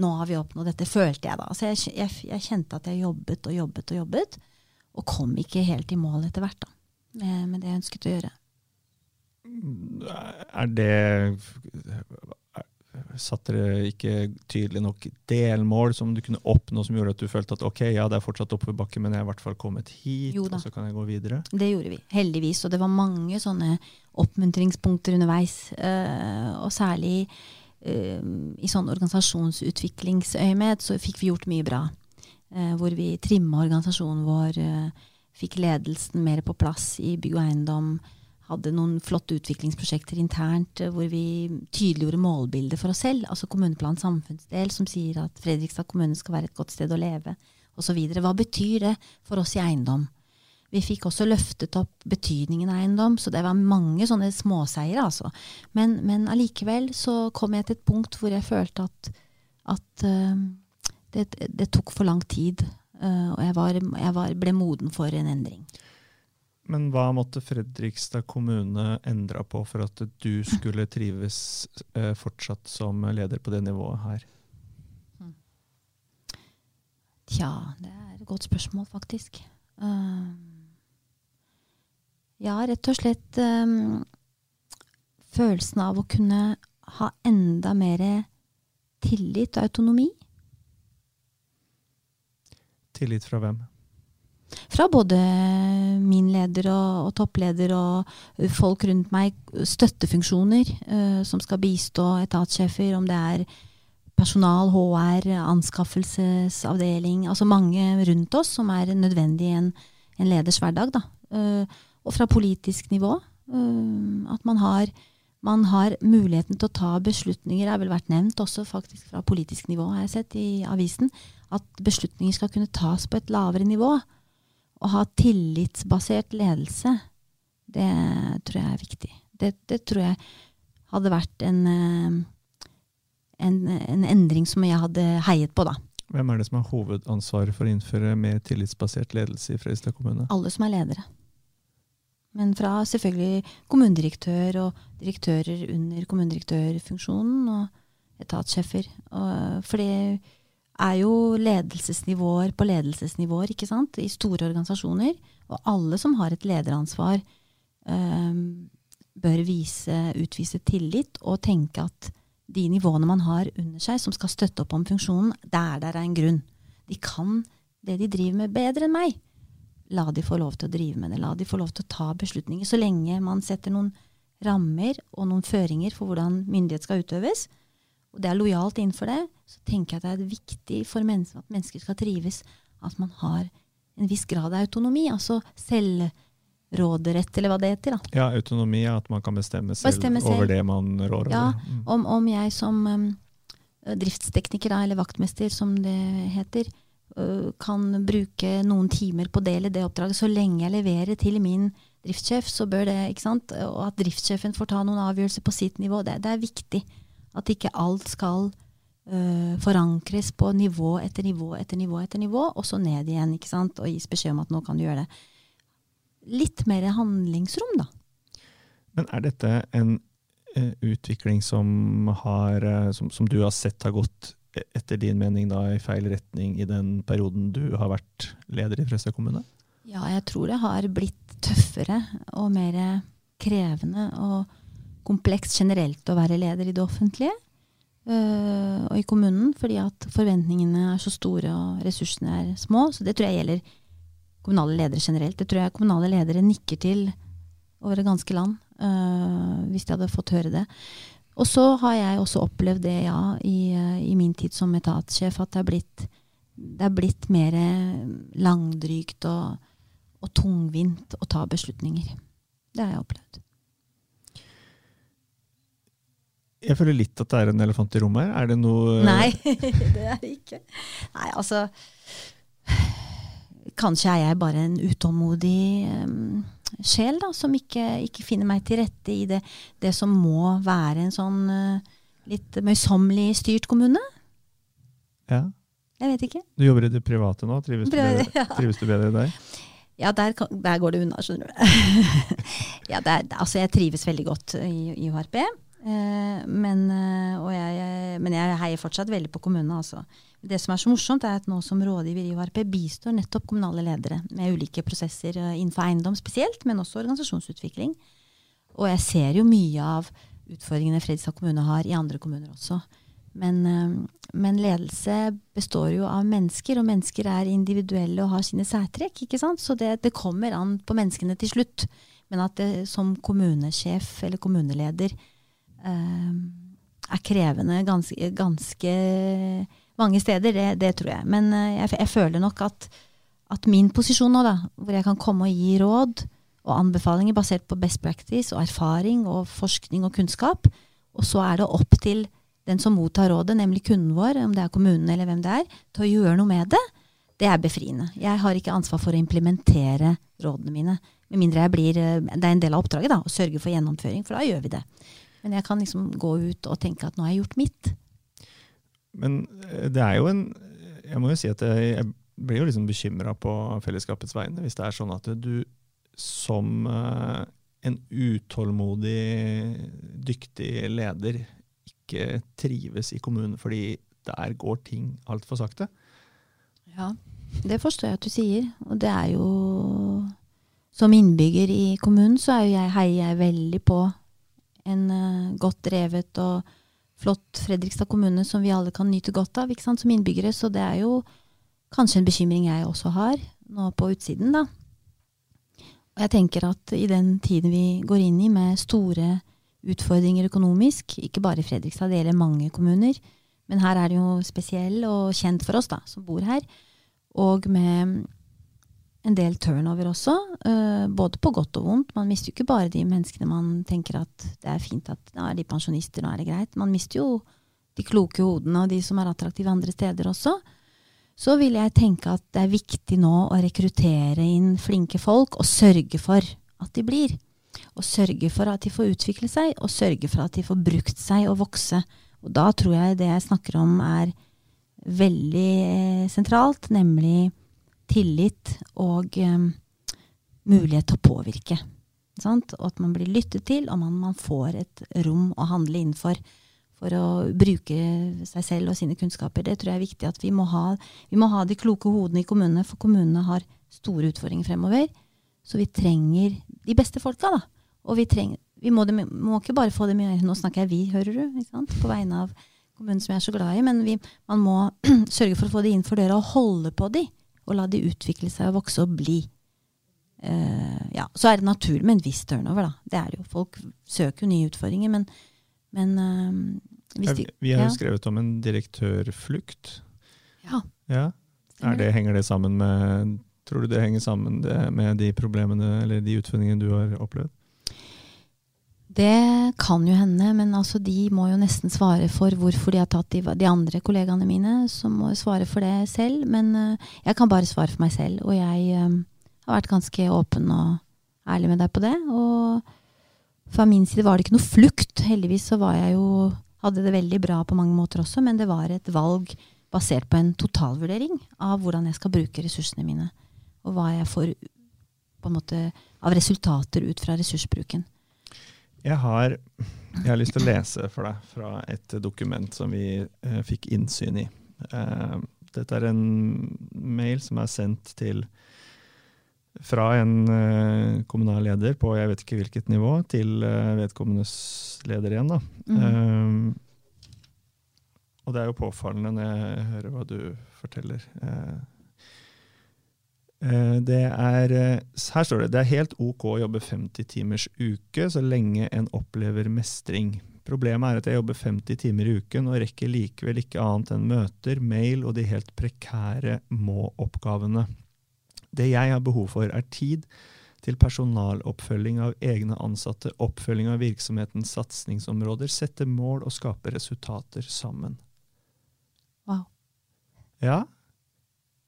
nå har vi oppnådd dette, følte jeg da. Altså jeg, jeg, jeg, kjente at jeg jobbet og jobbet og jobbet, og kom ikke helt i mål etter hvert da, med, med det jeg ønsket å gjøre. Er det Satte dere ikke tydelig nok delmål som du kunne oppnå, som gjorde at du følte at ok, ja, det er fortsatt oppoverbakke, men jeg har i hvert fall kommet hit, og så kan jeg gå videre? Det gjorde vi, heldigvis. Og det var mange sånne oppmuntringspunkter underveis. Uh, og særlig uh, i sånn organisasjonsutviklingsøyemed så fikk vi gjort mye bra. Hvor vi trimma organisasjonen vår, fikk ledelsen mer på plass i bygg og eiendom hadde noen flotte utviklingsprosjekter internt eh, hvor vi tydeliggjorde målbildet for oss selv. Altså Kommuneplan samfunnsdel som sier at Fredrikstad kommune skal være et godt sted å leve osv. Hva betyr det for oss i eiendom? Vi fikk også løftet opp betydningen av eiendom, så det var mange sånne småseiere. Altså. Men, men allikevel så kom jeg til et punkt hvor jeg følte at, at uh, det, det, tok for lang tid. Uh, og jeg, var, jeg var, ble moden for en endring. Men hva måtte Fredrikstad kommune endra på for at du skulle trives eh, fortsatt som leder på det nivået her? Tja, det er et godt spørsmål, faktisk. Uh, ja, rett og slett følelsen av å kunne ha enda mer tillit og autonomi. Tillit fra hvem? fra både min leder og, og, toppleder og folk rundt meg, støttefunksjoner uh, som skal bistå etatssjefer, om det er personal, HR, anskaffelsesavdeling, altså mange rundt oss som er nødvendig i en, en leders hverdag. Uh, og fra politisk nivå. Uh, at man har, man har, muligheten til å ta beslutninger, det har vel vært nevnt også faktisk fra politisk nivå, har jeg sett i avisen, at beslutninger skal kunne tas på et lavere nivå å ha tillitsbasert ledelse, det tror jeg er viktig. Det, det tror jeg hadde vært en, eh, en, en, endring som jeg hadde heiet på, da. Hvem er det som har hovedansvaret for å innføre mer tillitsbasert ledelse i Fredrikstad kommune? Alle som er ledere. Men fra selvfølgelig kommunedirektør og direktører under kommunedirektørfunksjonen og etatssjefer. For det er jo ledelsesnivåer på ledelsesnivåer ikke sant? i store organisasjoner. Og alle som har et lederansvar, um, bør vise, utvise tillit og tenke at de nivåene man har under seg, som skal støtte opp om funksjonen, der der er en grunn. De kan det de driver med, bedre enn meg. La de få lov til å drive med det. La de få lov til å ta beslutninger. Så lenge man setter noen rammer og noen føringer for hvordan myndighet skal utøves, og det er lojalt innenfor det, så tenker jeg at det er viktig for mennesker, at mennesker skal trives, at man har en viss grad av autonomi. Altså selvråderett, eller hva det heter. da. Ja, autonomi er at man kan bestemme selv, Bestemme selv. over det man rår Ja. Mm. Om, om jeg som um, driftstekniker, da, eller vaktmester som det heter, kan bruke noen timer på det eller det oppdraget, så lenge jeg leverer til min driftssjef, så bør det, ikke sant, og at driftssjefen får ta noen avgjørelser på sitt nivå, det, det er viktig. At ikke alt skal uh, forankres på nivå etter nivå etter nivå etter nivå, og så ned igjen, ikke sant, og gis beskjed om at nå kan du gjøre det. Litt mer handlingsrom, da. Men er dette en uh, utvikling som, har, uh, som, som du har sett har gått etter din mening da, i feil retning i den perioden du har vært leder i Fredrikstad kommune? Ja, jeg tror det har blitt tøffere og mer krevende og komplekst generelt å være leder i det offentlige øh, og i kommunen, fordi at forventningene er så store og ressursene er små. Så det tror jeg gjelder kommunale ledere generelt. Det tror jeg kommunale ledere nikker til over det ganske land, øh, hvis de hadde fått høre det. Og så har jeg også opplevd det, ja, i, øh, i min tid som etatssjef, at det er blitt, det er blitt mer langdrygt og, og tungvint å ta beslutninger. Det har jeg opplevd. Jeg føler litt at det er en elefant i rommet her. Er det noe Nei, det er det ikke. Nei, altså Kanskje er jeg bare en utålmodig um, sjel, da, som ikke, ikke, finner meg til rette i det, det som må være en sånn uh, litt møysommelig styrt kommune. Ja. Jeg vet ikke. Du jobber i det private nå. Trives, du, bedre, ja. trives du bedre der? Ja, der, kan- der går det unna, skjønner du. ja, det er, altså, jeg trives veldig godt i, i UHRP. Eh, men, eh, jeg, men jeg heier fortsatt veldig på kommunene. Altså. Det som er så morsomt, er at nå som rådgiver i UHRP bistår nettopp kommunale ledere med ulike prosesser eh, innenfor eiendom spesielt, men også organisasjonsutvikling. Og jeg ser jo mye av utfordringene Fredrikstad kommune har i andre kommuner også. Men, men ledelse består jo av mennesker, og mennesker er individuelle og har sine særtrekk. ikke sant? Så det, det kommer an på menneskene til slutt. Men at det som kommunesjef eller kommuneleder er krevende ganske, ganske mange steder, det, det tror jeg. Men eh, jeg, jeg føler nok at, at min posisjon nå, da, hvor jeg kan komme og gi råd og anbefalinger basert på best practice og erfaring og forskning og kunnskap, og så er det opp til den som mottar rådet, nemlig kunden vår, om det er kommunen eller hvem det er, til å gjøre noe med det, det er befriende. Jeg har ikke ansvar for å implementere rådene mine. Med mindre jeg blir, eh, det er en del av oppdraget da, å sørge for gjennomføring, for da gjør vi det. Men jeg kan liksom gå ut og tenke at nå har jeg gjort mitt. Men eh, det er jo en Jeg må jo si at jeg, jeg blir jo liksom bekymra på fellesskapets vegne hvis det er sånn at du som eh, en utålmodig, dyktig leder ikke trives i kommunen fordi der går ting altfor sakte. Ja, det forstår jeg at du sier. Og det er jo Som innbygger i kommunen så er jo jeg, heier jeg veldig på en uh, godt drevet og flott Fredrikstad kommune som vi alle kan nyte godt av sant, som innbyggere. Så det er jo kanskje en bekymring jeg også har, nå på utsiden, da. Og jeg tenker at i den tiden vi går inn i med store utfordringer økonomisk, ikke bare i Fredrikstad, det gjelder mange kommuner, men her er det jo spesiell og kjent for oss da, som bor her, og med en del turnover også, eh, både på godt og vondt. Man mister jo ikke bare de menneskene man tenker at det er fint at nå er de pensjonister, nå er det greit. Man mister jo de kloke hodene og de som er attraktive andre steder også. Så vil jeg tenke at det er viktig nå å rekruttere inn flinke folk og sørge for at de blir. Og sørge for at de får utvikle seg, og sørge for at de får brukt seg og vokse. Og da tror jeg det jeg snakker om er veldig eh, sentralt, nemlig tillit og eh, mulighet til å påvirke. Sant? Og at man blir lyttet til, og man, man får et rom å handle innenfor for å bruke seg selv og sine kunnskaper. Det tror jeg er viktig at vi må ha. Vi må ha de kloke hodene i kommunene, for kommunene har store utfordringer fremover. Så vi trenger de beste folka, da. Og vi, trenger, vi må, dem, må, ikke bare få dem i Nå snakker jeg vi, hører du, på vegne av kommunen som jeg er så glad i. Men vi, man må sørge for å få de inn for døra og holde på de. Og la de utvikle seg og vokse og bli. Uh, ja, Så er det naturlig med en viss turnover, da. Det er jo. Folk søker jo nye utfordringer. Men, men uh, ja, vi, vi har jo ja. skrevet om en direktørflukt. Ja. ja. Det, henger det sammen med Tror du det henger sammen med de problemene eller de utfordringene du har opplevd? Det kan jo hende, men altså de må jo nesten svare for hvorfor de har tatt de, de andre kollegaene mine, som må svare for det selv. Men uh, jeg kan bare svare for meg selv, og jeg um, har vært ganske åpen og ærlig med deg på det. Og fra min side var det ikke noe flukt. Heldigvis så var jeg jo Hadde det veldig bra på mange måter også, men det var et valg basert på en totalvurdering av hvordan jeg skal bruke ressursene mine og hva jeg får på en måte av resultater ut fra ressursbruken. Jeg har, jeg har lyst til å lese for deg fra et dokument som vi eh, fikk innsyn i. Eh, dette er en mail som er sendt til fra en eh, kommunal leder på jeg vet ikke hvilket nivå, til eh, vedkommendes leder igjen. da. Mm. og det er jo påfallende når jeg hører hva du forteller. Eh, Eh, er, eh, her står det det er helt ok å jobbe 50 timers uke så lenge en opplever mestring. Problemet er at jeg jobber 50 timer i uken og rekker likevel ikke annet enn møter, mail og de helt prekære må-oppgavene. Det jeg har behov for, er tid til personaloppfølging av egne ansatte, oppfølging av virksomhetens satsingsområder, sette mål og skape resultater sammen. Wow. Ja,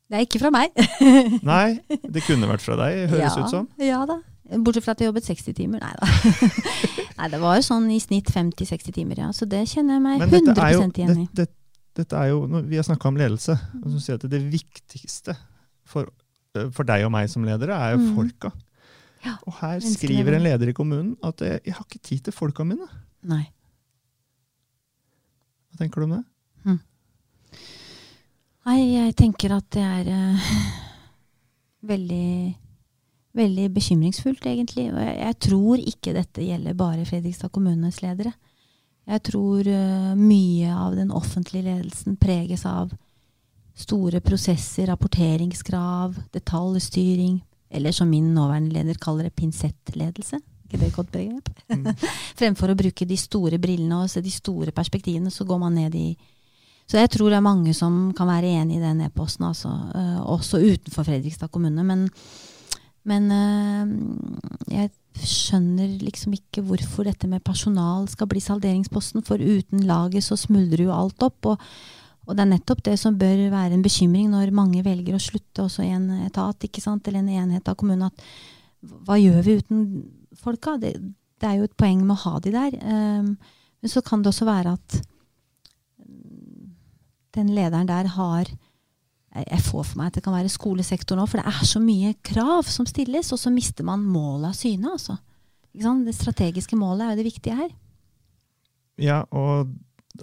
det er ikke fra meg. Nei, det kunne vært fra deg, høres ja, ut som. Ja da. Bortsett fra at jeg jobbet 60 timer. Nei da. Nei, det var jo sånn i snitt 50-60 timer, ja. Så det kjenner jeg meg 100 jo, igjen i. Dette, dette er jo, Vi har snakka om ledelse. og så sier at Det viktigste for, for, deg og meg som ledere er jo mm. folka. Ja, og her skriver en leder i kommunen at jeg, jeg har ikke tid til folka mine. Nei. Hva tenker du om det? Nei, jeg tenker at det er uh, veldig Veldig bekymringsfullt, egentlig. Og jeg, jeg, tror ikke dette gjelder bare Fredrikstad kommunes ledere. Jeg tror uh, mye av den offentlige ledelsen preges av store prosesser, rapporteringskrav, detaljstyring, eller som min nåværende leder kaller det, pinsettledelse. Ikke det godt begrep? Mm. Fremfor å bruke de store brillene og se de store perspektivene, så går man ned i så jeg tror det er mange som kan være enig i den e-posten, altså, uh, også utenfor Fredrikstad kommune. Men, men uh, jeg skjønner liksom ikke hvorfor dette med personal skal bli salderingsposten, for uten laget så smuldrer jo alt opp. Og, og, det er nettopp det som bør være en bekymring når mange velger å slutte også i en etat eller en enhet av kommunen. at Hva gjør vi uten folka? Det, det er jo et poeng med å ha de der. Um, men så kan det også være at den lederen der har Jeg får for meg at det kan være skolesektoren òg, for det er så mye krav som stilles, og så mister man målet av syne. Altså. Det strategiske målet er jo det viktige her. Ja, og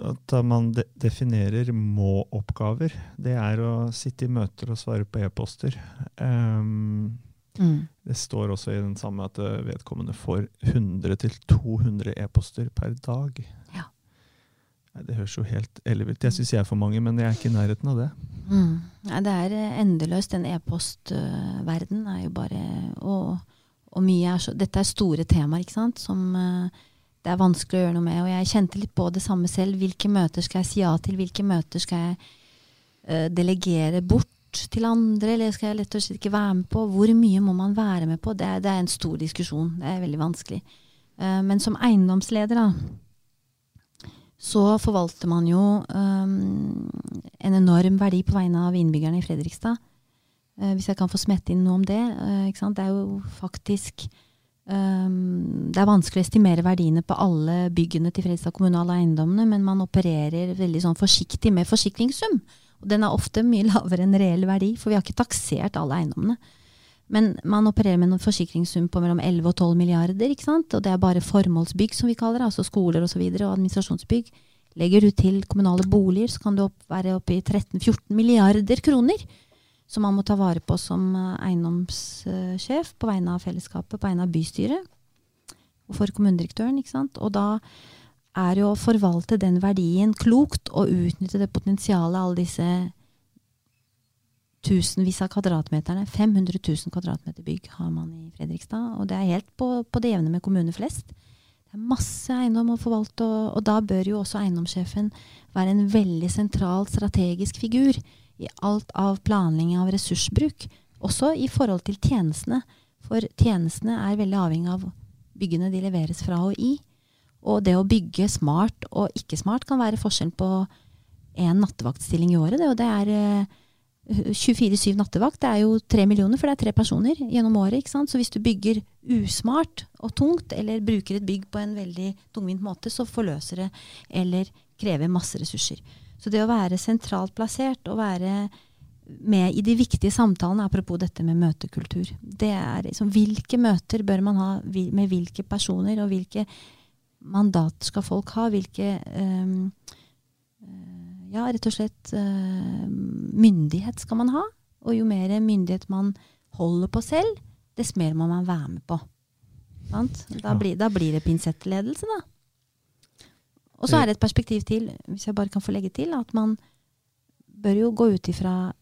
at man de definerer må-oppgaver. Det er å sitte i møter og svare på e-poster. Um, mm. Det står også i den samme at vedkommende får 100-200 e-poster per dag. Ja. Det høres jo helt ellevilt Jeg syns jeg er for mange, men jeg er ikke i nærheten av det. Mm. Nei, det er eh, endeløst. Den e-postverden er jo bare og, og mye er så, Dette er store temaer, ikke sant, som uh, det er vanskelig å gjøre noe med. Og jeg kjente litt på det samme selv. Hvilke møter skal jeg si ja til? Hvilke møter skal jeg uh, delegere bort til andre, eller skal jeg lett og slett ikke være med på? Hvor mye må man være med på? Det er, det er en stor diskusjon. Det er veldig vanskelig. Uh, men som eiendomsleder, da så forvalter man jo um, en enorm verdi på vegne av innbyggerne i Fredrikstad. Uh, hvis jeg kan få smette inn noe om det. Uh, det er jo faktisk um, Det er vanskelig å estimere verdiene på alle byggene til Fredrikstad kommune, alle eiendommene, men man opererer veldig sånn forsiktig med forsikringssum. Og den er ofte mye lavere enn reell verdi, for vi har ikke taksert alle eiendommene. Men man opererer med en forsikringssum på mellom 11 og 12 milliarder, ikke sant? og det er bare formålsbygg, som vi kaller det, altså skoler osv., og, så videre, og administrasjonsbygg. Legger du til kommunale boliger, så kan du opp, være oppe i 13-14 milliarder kroner som man må ta vare på som eh, eiendomssjef på vegne av fellesskapet, på vegne av bystyret og for kommunedirektøren. ikke sant? Og da er jo å forvalte den verdien klokt og utnytte det potensialet alle disse tusenvis av kvadratmeterne. 500 000 kvadratmeter bygg har man i Fredrikstad. Og det er helt på, på det jevne med kommuner flest. Det er masse eiendom å forvalte, og, og da bør jo også eiendomssjefen være en veldig sentral strategisk figur i alt av planlegging av ressursbruk. Også i forhold til tjenestene. For tjenestene er veldig avhengig av byggene de leveres fra og i. Og det å bygge smart og ikke smart kan være forskjellen på én nattevaktstilling i året. Det, og det er eh, 24-7 nattevakt. Det er jo tre millioner, for det er tre personer gjennom året. Så hvis du bygger usmart og tungt, eller bruker et bygg på en veldig tungvint måte, så forløser det eller krever masse ressurser. Så det å være sentralt plassert og være med i de viktige samtalene, apropos dette med møtekultur. Det er liksom, Hvilke møter bør man ha med hvilke personer, og hvilke mandat skal folk ha? Hvilke um, Ja, rett og slett uh, myndighet skal man ha? Og jo mer myndighet man holder på selv, dess mer må man være med på. Da blir, da blir, det pinsettledelse, da. Og så er det et perspektiv til, hvis jeg bare kan få legge til, at man bør jo gå ut ifra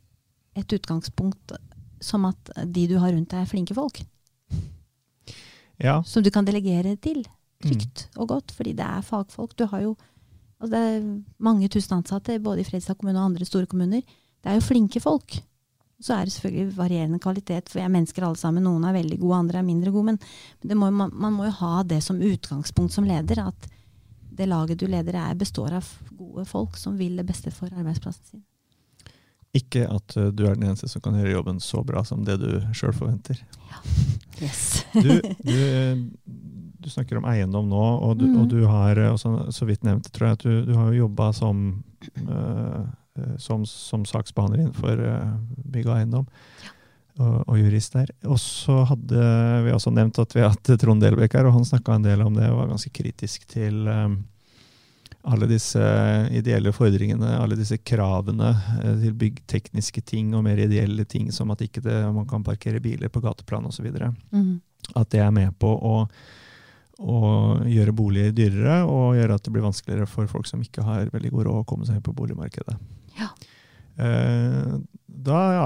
et utgangspunkt som at de du har rundt deg, er flinke folk. Ja. Som du kan delegere til trygt mm. og godt, fordi det er fagfolk. Du har jo altså det er mange tusen ansatte, både i Fredrikstad kommune og andre store kommuner. Det er jo flinke folk. Så er det selvfølgelig varierende kvalitet, for vi er mennesker alle sammen. Noen er veldig gode, andre er mindre gode. Men må, man, man, må jo ha det som utgangspunkt som leder. At det laget du leder er, består av gode folk som vil det beste for arbeidsplassen sin. Ikke at uh, du er den eneste som kan gjøre jobben så bra som det du sjøl forventer. Ja. Yes. du, du, du, snakker om eiendom nå, og du, mm. og du har eh, også, så vidt nevnt tror jeg, at du, du har jobba som, uh, som, som, saksbehandler innenfor uh, bygg og eiendom. Ja. Og, og, jurist der. Og så hadde vi også nevnt at vi har hatt Trond Delbekk her, og han snakka en del om det og var ganske kritisk til um, alle disse ideelle fordringene, alle disse kravene uh, til byggtekniske ting og mer ideelle ting, som at ikke det, man kan parkere biler på gateplan osv. Mm. At det er med på å, å, gjøre boliger dyrere og gjøre at det blir vanskeligere for folk som ikke har veldig god råd å komme seg på boligmarkedet. Ja. Eh, da ja,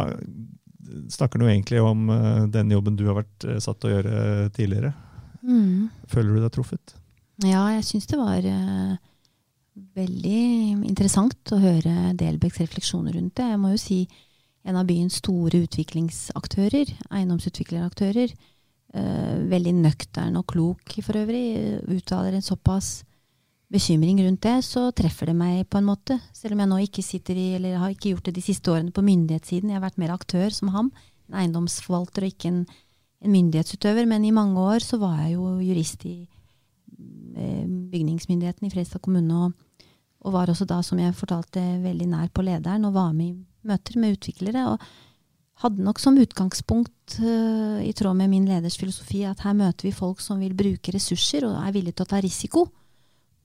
snakker du egentlig om eh, den jobben du har vært satt til å gjøre tidligere. Mm. Føler du deg truffet? Ja, jeg syns det var veldig interessant å høre Delbecks refleksjoner rundt det. Jeg må jo si en av byens store utviklingsaktører, eiendomsutvikleraktører, veldig nøktern og klok for øvrig, uttaler en såpass bekymring rundt det, så treffer det meg på en måte. Selv om jeg nå ikke sitter i, eller har ikke gjort det de siste årene på myndighetssiden. Jeg har vært mer aktør som ham. En eiendomsforvalter og ikke en, en myndighetsutøver. Men i mange år så var jeg jo jurist i eh, bygningsmyndigheten i Fredrikstad kommune. og og var også da, som jeg fortalte, veldig nær på lederen og var med i møter med utviklere. og hadde nok som utgangspunkt, uh, i tråd med min leders filosofi, at her møter vi folk som vil bruke ressurser og er villige til å ta risiko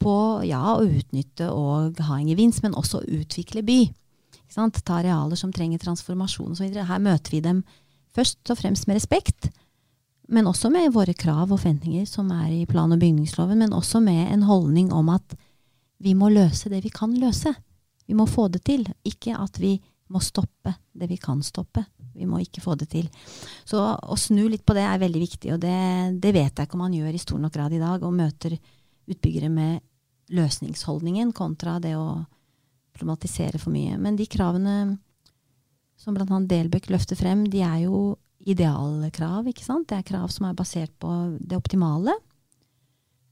på ja, å utnytte og ha en gevinst, men også utvikle by. Ta arealer som trenger transformasjon osv. Her møter vi dem først og fremst med respekt, men også med våre krav og forventninger som er i plan- og bygningsloven, men også med en holdning om at vi må løse det vi kan løse. Vi må få det til. Ikke at vi må stoppe det vi kan stoppe. Vi må ikke få det til. Så å snu litt på det er veldig viktig, og det, det vet jeg ikke om man gjør i stor nok grad i dag, og møter utbyggere med løsningsholdningen kontra det å problematisere for mye. Men de kravene som bl.a. Delbøk løfter frem, de er jo idealkrav. ikke sant? Det er krav som er basert på det optimale.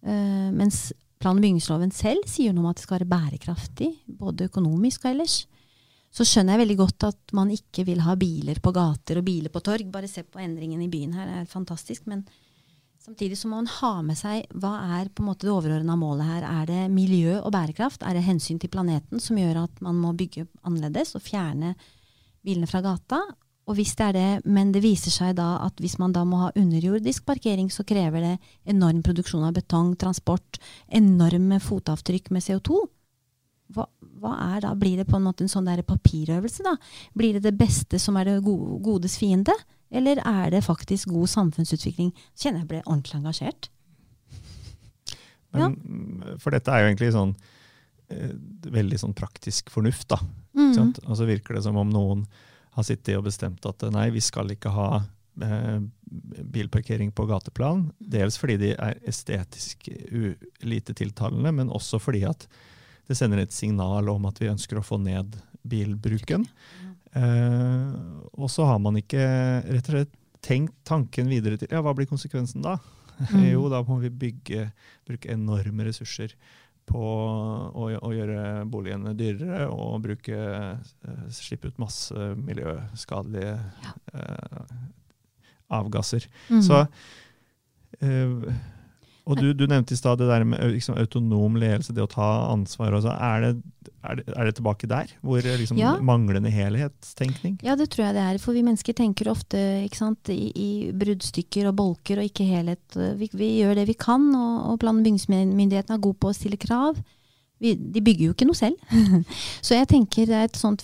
Uh, mens plan- og bygningsloven selv sier noe om at det skal være bærekraftig, både økonomisk og ellers. Så skjønner jeg veldig godt at man ikke vil ha biler på gater og biler på torg. Bare se på endringen i byen her, det er fantastisk. Men Samtidig så må man ha med seg hva er på en måte det overordna målet her. Er det miljø og bærekraft? Er det hensyn til planeten som gjør at man må bygge annerledes og fjerne bilene fra gata? Og hvis det er det, men det viser seg da at hvis man da må ha underjordisk parkering, så krever det enorm produksjon av betong, transport, enorme fotavtrykk med CO2. Hva, hva er da? Blir det på en måte en sånn der papirøvelse, da? Blir det det beste som er det gode, godes fiende? Eller er det faktisk god samfunnsutvikling? Kjenner jeg ble ordentlig engasjert. Men, For dette er jo egentlig sånn eh, veldig sånn praktisk fornuft, da. Mm. Og så virker det som om noen har sittet og bestemt at nei, vi skal ikke ha eh, bilparkering på gateplan. Dels fordi de er estetisk lite tiltalende, men også fordi at det sender et signal om at vi ønsker å få ned bilbruken. Eh, og så har man ikke rett og slett tenkt tanken videre til ja, hva blir konsekvensen da? Mm. jo, da må vi bygge, bruke enorme ressurser på å, å gjøre boligene dyrere og bruke, eh, slippe ut masse miljøskadelige eh, avgasser. Mm. Så eh, og du, du nevnte i stad det der med liksom, autonom ledelse, det å ta ansvar. og. Er det, er, det, er det tilbake der? Hvor liksom, Ja. manglende helhetstenkning? Ja, det tror jeg det er. For vi mennesker tenker ofte ikke sant, i, i bruddstykker og bolker og ikke helhet. Vi, vi gjør det vi kan, og, og plan- og bygningsmyndighetene er god på å stille krav. Vi, de bygger jo ikke noe selv. Så jeg tenker det er et sånt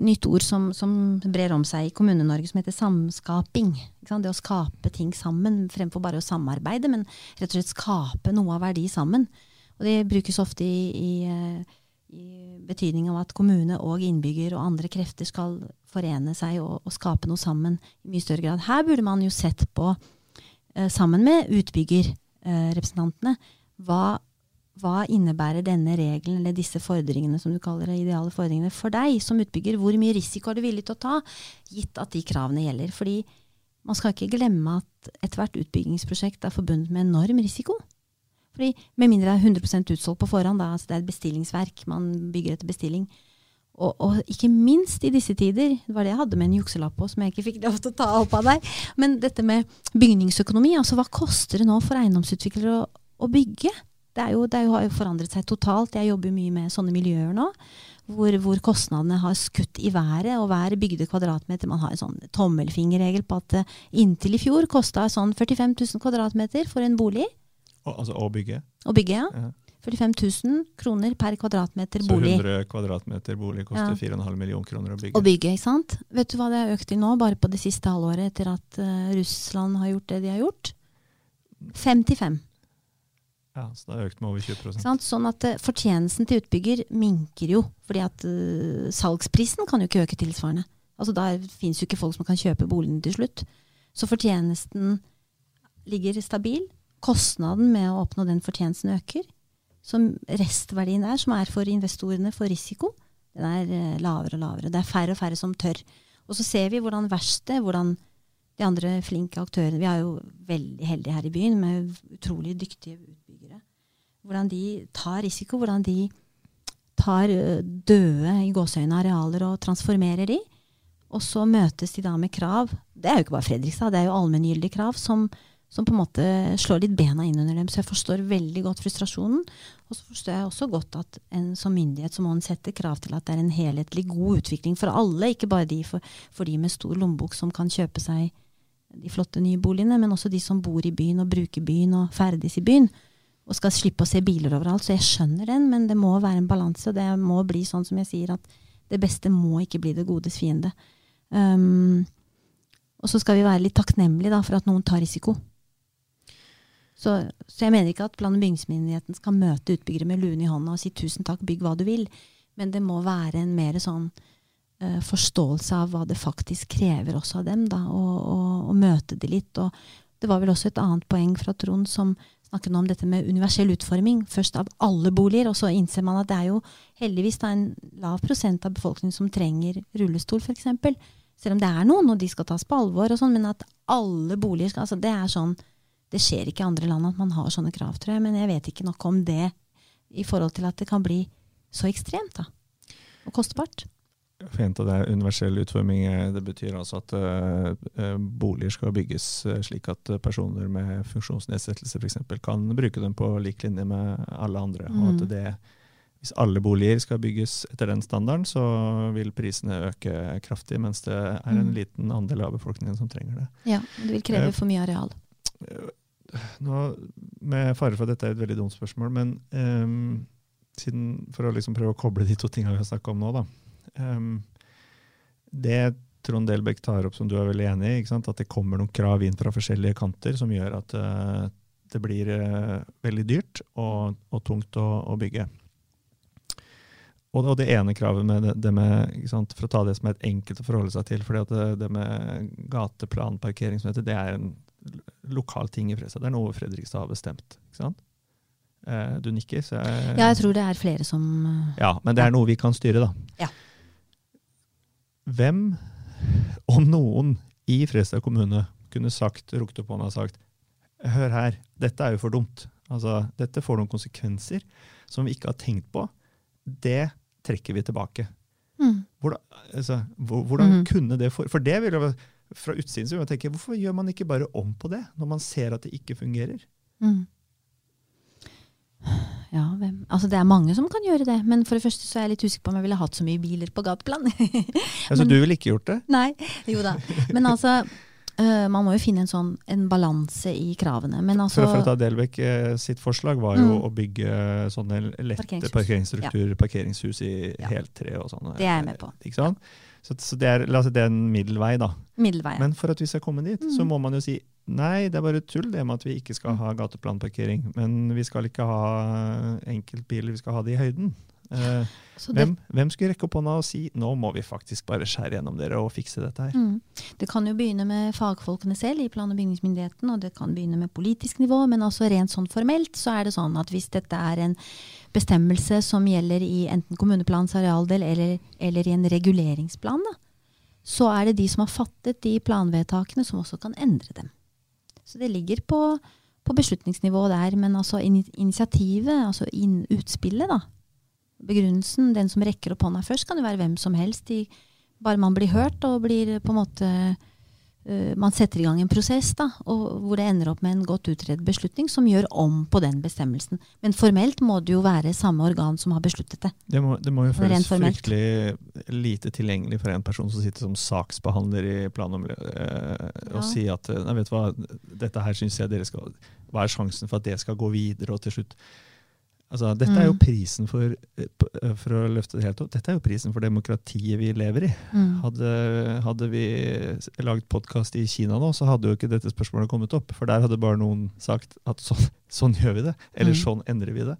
nytt ord som, som brer om seg i Kommune-Norge, som heter samskaping. Det å skape ting sammen fremfor bare å samarbeide, men rett og slett skape noe av verdi sammen. Og det brukes ofte i, i, eh, i betydning av at kommune og innbygger og andre krefter skal forene seg og, og skape noe sammen i mye større grad. Her burde man jo sett på, eh, sammen med utbyggerrepresentantene, hva, hva innebærer denne regelen eller disse fordringene, som du kaller det, ideale fordringene, for deg som utbygger? Hvor mye risiko er du villig til å ta, gitt at de kravene gjelder? Fordi man skal ikke glemme at ethvert utbyggingsprosjekt er forbundet med enorm risiko. Fordi Med mindre det er 100% utsolgt på forhånd, da, altså det er et bestillingsverk, man bygger etter bestilling. Og, og ikke minst i disse tider, det var det jeg hadde med en jukselapp på, som jeg ikke fikk lov til å ta opp av deg, men dette med bygningsøkonomi, altså hva koster det nå for eiendomsutviklere å, å bygge? Det, er jo, det jo, har jo forandret seg totalt. Jeg jobber jo mye med sånne miljøer nå. Hvor, hvor kostnadene har skutt i været, og hver bygde kvadratmeter Man har en sånn tommelfingerregel på at eh, inntil i fjor kosta sånn 45 000 kvadratmeter for en bolig Og, altså å bygge. å bygge. ja. Ja. 45 000 kroner per kvadratmeter Så bolig 100 kvadratmeter bolig koster Ja. 4,5 millioner kroner å bygge. å bygge. ikke sant? Vet du hva det har økt til nå, bare på det siste halvåret etter at uh, Russland har gjort det de har gjort? 55. Ja, så det har økt med over 20 sånn. Sånn at eh, fortjenesten til utbygger minker jo, fordi at uh, salgsprisen kan jo ikke øke tilsvarende. Altså Da fins jo ikke folk som kan kjøpe boligen til slutt. Så fortjenesten ligger stabil. Kostnaden med å oppnå den fortjenesten øker. Så restverdien der, som er for investorene for risiko, den er eh, lavere og lavere. Det er færre og færre som tør. Og så ser vi hvordan verkstedet, hvordan de andre flinke aktørene Vi er jo veldig heldige her i byen med utrolig dyktige. Hvordan de tar risiko, hvordan de tar døde i gåseøyne arealer og transformerer de. Og så møtes de da med krav. Det er jo ikke bare Fredrikstad, det er jo allmenngyldige krav som, som på en måte slår litt bena inn under dem. Så jeg forstår veldig godt frustrasjonen. Og så forstår jeg også godt at en, som myndighet så må en sette krav til at det er en helhetlig god utvikling for alle, ikke bare de for, for de med stor lommebok som kan kjøpe seg de flotte nye boligene, men også de som bor i byen og bruker byen og ferdes i byen. Og skal slippe å se biler overalt. Så jeg skjønner den, men det må være en balanse. Og det må bli sånn som jeg sier, at det beste må ikke bli det godes fiende. Um, og så skal vi være litt takknemlige da, for at noen tar risiko. Så, så jeg mener ikke at plan- og bygningsmyndigheten skal møte utbyggere med luen i hånda og si tusen takk, bygg hva du vil. Men det må være en mer sånn uh, forståelse av hva det faktisk krever også av dem, da, og møte det litt. Og det var vel også et annet poeng fra Trond som snakket nå om dette med universell utforming. Først av alle boliger, og så innser man at det er jo heldigvis da en lav prosent av befolkningen som trenger rullestol, f.eks. Selv om det er noen, og de skal tas på alvor, og sånn, men at alle boliger skal altså Det er sånn Det skjer ikke i andre land at man har sånne krav, tror jeg, men jeg vet ikke nok om det i forhold til at det kan bli så ekstremt, da. Og kostbart. En av det er universell utforming. Det betyr altså at eh, boliger skal bygges eh, slik at personer med funksjonsnedsettelse f.eks. kan bruke dem på lik linje med alle andre. Og Mm. at det, hvis alle boliger skal bygges etter den standarden, så vil prisene øke kraftig, mens det er en Mm. liten andel av befolkningen som trenger det. Ja, det vil kreve for mye areal. Nå, med fare for at dette er et veldig dumt spørsmål, men um, siden, for å liksom prøve å koble de to tingene vi har snakka om nå, da. Ehm, det Trond Delbekk tar opp som du er veldig enig i, at det kommer noen krav inn fra forskjellige kanter som gjør at eh, det blir eh, veldig dyrt og, og tungt å, å bygge. Og, og det ene kravet med det, det med, sant, For å ta det som er et enkelt å forholde seg til. fordi at det, det med gateplan, parkering, som heter, det er en lokal ting i Fredrikstad. Det er noe Fredrikstad har bestemt. Eh, du nikker, så jeg, Ja, jeg tror det er flere som ja, men det er noe vi kan styre, da. Ja. Hvem, om noen, i Fredrikstad kommune kunne sagt, rukket opp hånda og sagt Hør her, dette er jo for dumt. Altså, dette får noen konsekvenser som vi ikke har tenkt på. Det trekker vi tilbake. mm, Hvordan, altså, hvordan mm. kunne det For, for det vil jeg, fra utsiden så vil jeg tenke, hvorfor gjør man ikke bare om på det, når man ser at det ikke fungerer? mm. Ja, Altså, det er mange som kan gjøre det, men for det første så er jeg litt usikker på om jeg ville hatt så mye biler på gateplan. Altså, du ville ikke gjort det? Nei, jo da. Men altså, Uh, man må jo finne en sånn en balanse i kravene. Men altså For, for å ta Delbekk eh, sitt forslag var jo Mm. å bygge sånne lette Parkeringshus. parkeringsstrukturer, parkeringshus i Ja. heltre og sånn. Det er jeg med på. Ikke sant? Så, så det, er, la oss si det er en middelvei, da. middelvei. ja. Men for at vi skal komme dit, så Mm. må man jo si nei, det er bare tull det med at vi ikke skal ha gateplanparkering. Men vi skal ikke ha enkeltbiler, vi skal ha det i høyden. Eh, det, hvem, hvem skulle rekke opp hånda og si nå må vi faktisk bare skjære gjennom dere og fikse dette her? mm, det kan jo begynne med fagfolkene selv i plan- og bygningsmyndigheten, og det kan begynne med politisk nivå, men altså rent sånn formelt så er det sånn at hvis dette er en bestemmelse som gjelder i enten kommuneplans arealdel eller, eller i en reguleringsplan, da, så er det de som har fattet de planvedtakene som også kan endre dem. Så det ligger på, på beslutningsnivå der, men altså initiativet, altså inn, utspillet, da. Begrunnelsen, den som rekker opp hånda først, kan jo være hvem som helst. De, bare man blir hørt og blir på en måte Man setter i gang en prosess da, og, hvor det ender opp med en godt utredet beslutning som gjør om på den bestemmelsen. Men formelt må det jo være samme organ som har besluttet det. Det må, det må jo føles fryktelig lite tilgjengelig for en person som sitter som saksbehandler i plan- og miljø, eh, og Ja. si at nei, vet du hva, dette her syns jeg dere skal Hva er sjansen for at det skal gå videre og til slutt Altså, dette er jo Mm. prisen for, eh, eh, for å løfte det helt opp, dette er jo prisen for demokratiet vi lever i. Hadde, hadde vi lagd podkast i Kina nå, så hadde jo ikke dette spørsmålet kommet opp. For der hadde bare noen sagt at sånn, sånn gjør vi det, eller Mm. sånn endrer vi det.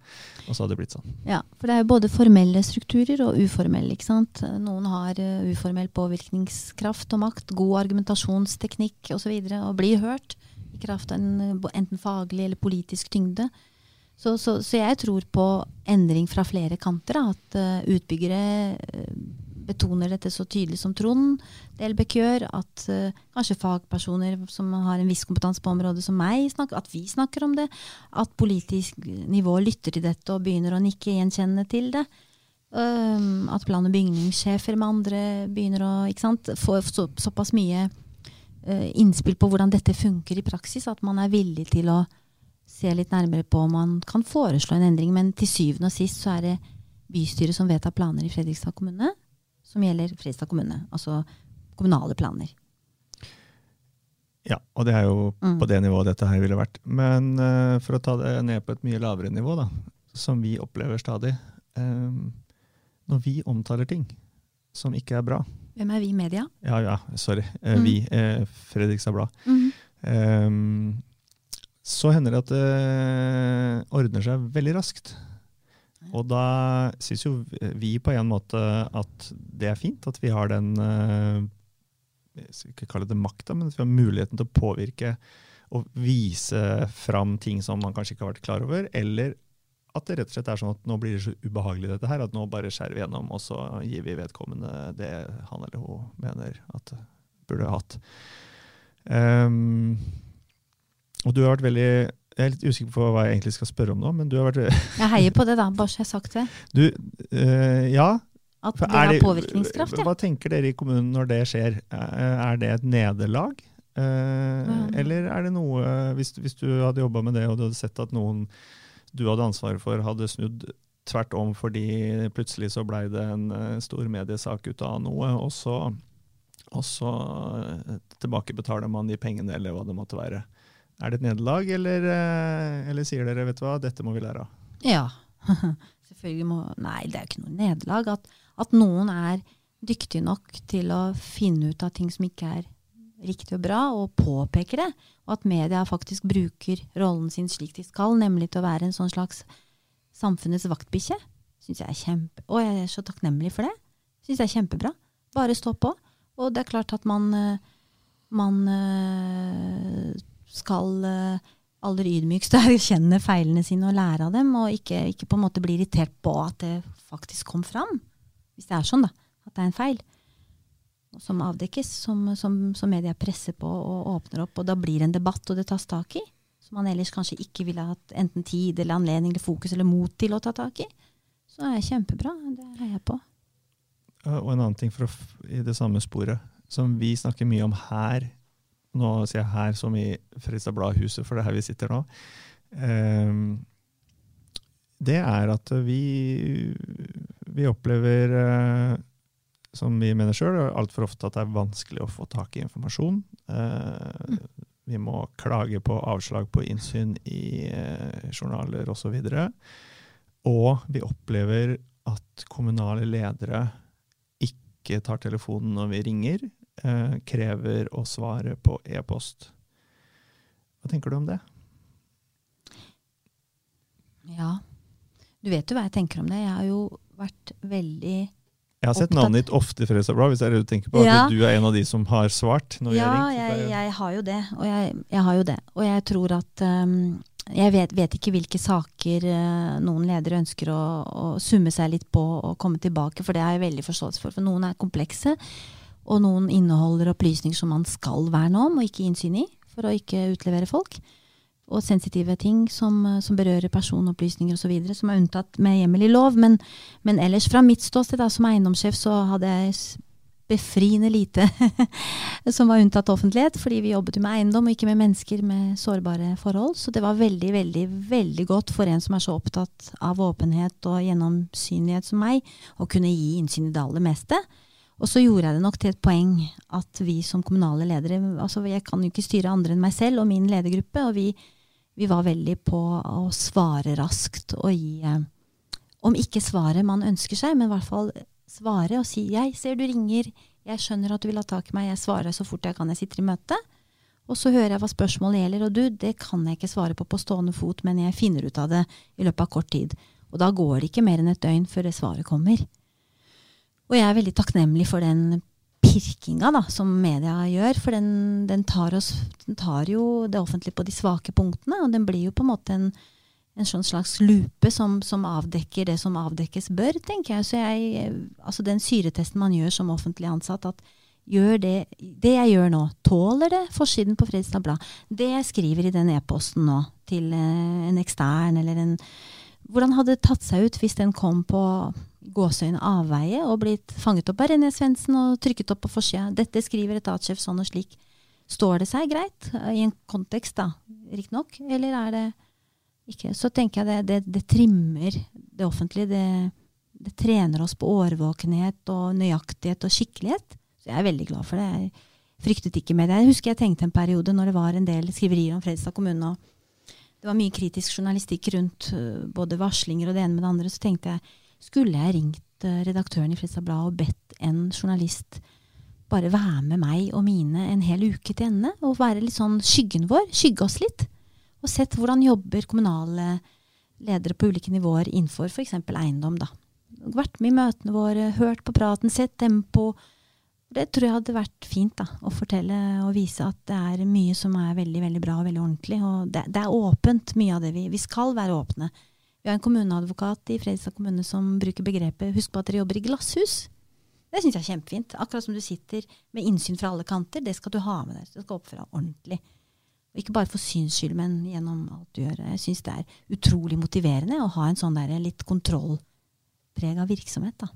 Og så hadde det blitt sånn. Ja, for det er jo både formelle strukturer og uformelle. ikke sant? Noen har eh, uformell påvirkningskraft og makt, god argumentasjonsteknikk osv. Og, så videre, og blir hørt i kraft av en, enten faglig eller politisk tyngde. Så, så, så jeg tror på endring fra flere kanter. Da, at uh, utbyggere uh, betoner dette så tydelig som Trond Delbekk gjør. At uh, kanskje fagpersoner som har en viss kompetanse på området som meg, snakker, at vi snakker om det. At politisk nivå lytter til dette og begynner å nikke gjenkjennende til det. At plan- og bygningssjefer med andre begynner å sant, få så, såpass mye innspill på hvordan dette funker i praksis, at man er villig til å se litt nærmere på om man kan foreslå en endring. Men til syvende og sist så er det bystyret som vedtar planer i Fredrikstad kommune, som gjelder Fredrikstad kommune. Altså kommunale planer. Ja, og det er jo Mm. på det nivået dette her ville vært. Men uh, for å ta det ned på et mye lavere nivå, da, som vi opplever stadig um, Når vi omtaler ting som ikke er bra Hvem er vi i media? Ja, ja, sorry. Uh, Mm. Vi, Uh, Fredrikstad Blad. Eh, så hender det at det ordner seg veldig raskt. Og da syns jo vi på en måte at det er fint at vi har den eh, Jeg skal ikke kalle det makta, men at vi har muligheten til å påvirke og vise fram ting som man kanskje ikke har vært klar over. Eller at det rett og slett er sånn at nå blir det så ubehagelig dette her, at nå bare skjærer vi gjennom, og så gir vi vedkommende det han eller hun mener at burde ha hatt. Ehm, og du har vært veldig Jeg er litt usikker på hva jeg egentlig skal spørre om nå, men du har vært Jeg heier på det, da. Bare så jeg har sagt det. Du, øh, ja. At det er har det- påvirkningskraft, ja. Hva tenker dere i kommunen når det skjer? Eh, Er det et nederlag? Uh. Eller er det noe Hvis, hvis du hadde jobba med det og du hadde sett at noen du hadde ansvaret for, hadde snudd tvert om fordi plutselig så blei det en stor mediesak ut av noe, og så, og så tilbakebetaler man de pengene, eller hva det måtte være. Er det et nederlag, eller, eh, eller sier dere vet du hva, dette må vi lære av? Ja. Selvfølgelig må Nei, det er jo ikke noe nederlag. At, at noen er dyktige nok til å finne ut av ting som ikke er riktig og bra, og påpeker det. Og at media faktisk bruker rollen sin slik de skal, nemlig til å være en sånn slags samfunnets vaktbikkje. Synes jeg er kjempe... Og jeg er så takknemlig for det. Syns jeg er kjempebra. Bare stå på. Og det er klart at man, eh, man eh, skal eh, aller ydmykst erkjenne feilene sine og lære av dem, og ikke, ikke på en måte bli irritert på at det faktisk kom fram. Hvis det er sånn, da. At det er en feil. Som avdekkes, som, som, som media presser på og åpner opp. Og da blir det en debatt, og det tas tak i. Som man ellers kanskje ikke ville hatt enten tid eller anledning eller fokus eller mot til å ta tak i. Så det er kjempebra. Det heier jeg på. Og en annen ting å i det samme sporet, som vi snakker mye om her, nå sier jeg her som i Fredrikstad Blad-huset, for det er her vi sitter nå, ehm, det er at vi, vi opplever, eh, som vi mener sjøl, altfor ofte at det er vanskelig å få tak i informasjon. Eh, vi må klage på avslag på innsyn i eh, journaler osv. Og vi opplever at kommunale ledere ikke tar telefonen når vi ringer, eh, krever å svare på e-post. Hva tenker du om det? Ja. Du vet jo hva jeg tenker om det. Jeg har jo vært veldig Jeg har sett navnet ditt ofte i Fredrikstad hvis du tenker på. At du er en av de som har svart når Ja, har ringt. jeg, jeg har jo det. Og jeg, jeg har jo det. Og jeg tror at um, Jeg vet, vet ikke hvilke saker uh, noen ledere ønsker å, å summe seg litt på og komme tilbake, for det har jeg veldig forståelse for. For noen er komplekse, og noen inneholder opplysninger som man skal verne om og ikke innsyn i, for å ikke utlevere folk. Og sensitive ting som, uh, som berører personopplysninger osv., som er unntatt med hjemmel i lov. Men, men ellers, fra mitt ståsted da, som eiendomssjef, så hadde jeg befriende lite som var unntatt offentlighet, fordi vi jobbet jo med eiendom og ikke med mennesker med sårbare forhold. Så det var veldig, veldig, veldig godt for en som er så opptatt av åpenhet og gjennomsynlighet som meg, å kunne gi innsyn i det aller meste. Og så gjorde jeg det nok til et poeng at vi som kommunale ledere altså Jeg kan jo ikke styre andre enn meg selv og min ledergruppe, og vi, vi var veldig på å svare raskt og gi eh, Om ikke svaret man ønsker seg, men i hvert fall svare og si 'jeg ser du ringer', 'jeg skjønner at du vil ha tak i meg', 'jeg svarer så fort jeg kan, jeg sitter i møte'. Og så hører jeg hva spørsmålet gjelder, og du, det kan jeg ikke svare på på stående fot, men jeg finner ut av det i løpet av kort tid. Og da går det ikke mer enn et døgn før det svaret kommer. Og jeg er veldig takknemlig for den pirkinga da, som media gjør, for den, den, tar oss, den tar jo det offentlige på de svake punktene, og den blir jo på en måte en, en sånn slags lupe som, som avdekker det som avdekkes bør, tenker jeg. Så jeg, altså den syretesten man gjør som offentlig ansatt, at gjør det, det jeg gjør nå, tåler det forsiden på Fredrikstad Blad? Det jeg skriver i den e-posten nå til eh, en ekstern eller en Hvordan hadde det tatt seg ut hvis den kom på gåseøyne avveie og blitt fanget opp av René Svendsen og trykket opp på forsida? Dette skriver etatsjef sånn og slik. Står det seg greit eh, i en kontekst, da, riktignok? Eller er det ikke? Så tenker jeg det, det, det trimmer det offentlige. Det, det trener oss på årvåkenhet og nøyaktighet og skikkelighet. Så jeg er veldig glad for det. Jeg fryktet ikke med det. Jeg husker jeg tenkte en periode når det var en del skriverier om Fredrikstad kommune. og det var mye kritisk journalistikk rundt uh, både varslinger og det ene med det andre. Så tenkte jeg, skulle jeg ringt uh, redaktøren i Fredstad Blad og bedt en journalist bare være med meg og mine en hel uke til ende? Og være litt sånn skyggen vår? Skygge oss litt? Og sett hvordan jobber kommunale ledere på ulike nivåer innenfor f.eks. eiendom. da. Vært med i møtene våre, hørt på praten, sett tempo. Det tror jeg hadde vært fint da, å fortelle og vise at det er mye som er veldig veldig bra og veldig ordentlig. og Det, det er åpent, mye av det vi Vi skal være åpne. Vi har en kommuneadvokat i Fredrikstad kommune som bruker begrepet 'husk på at dere jobber i glasshus'. Det syns jeg er kjempefint. Akkurat som du sitter med innsyn fra alle kanter. Det skal du ha med deg. Du skal oppføre deg ordentlig. Og ikke bare for syns skyld, men gjennom alt du gjør. Jeg syns det er utrolig motiverende å ha en sånn der litt kontrollprega virksomhet. da.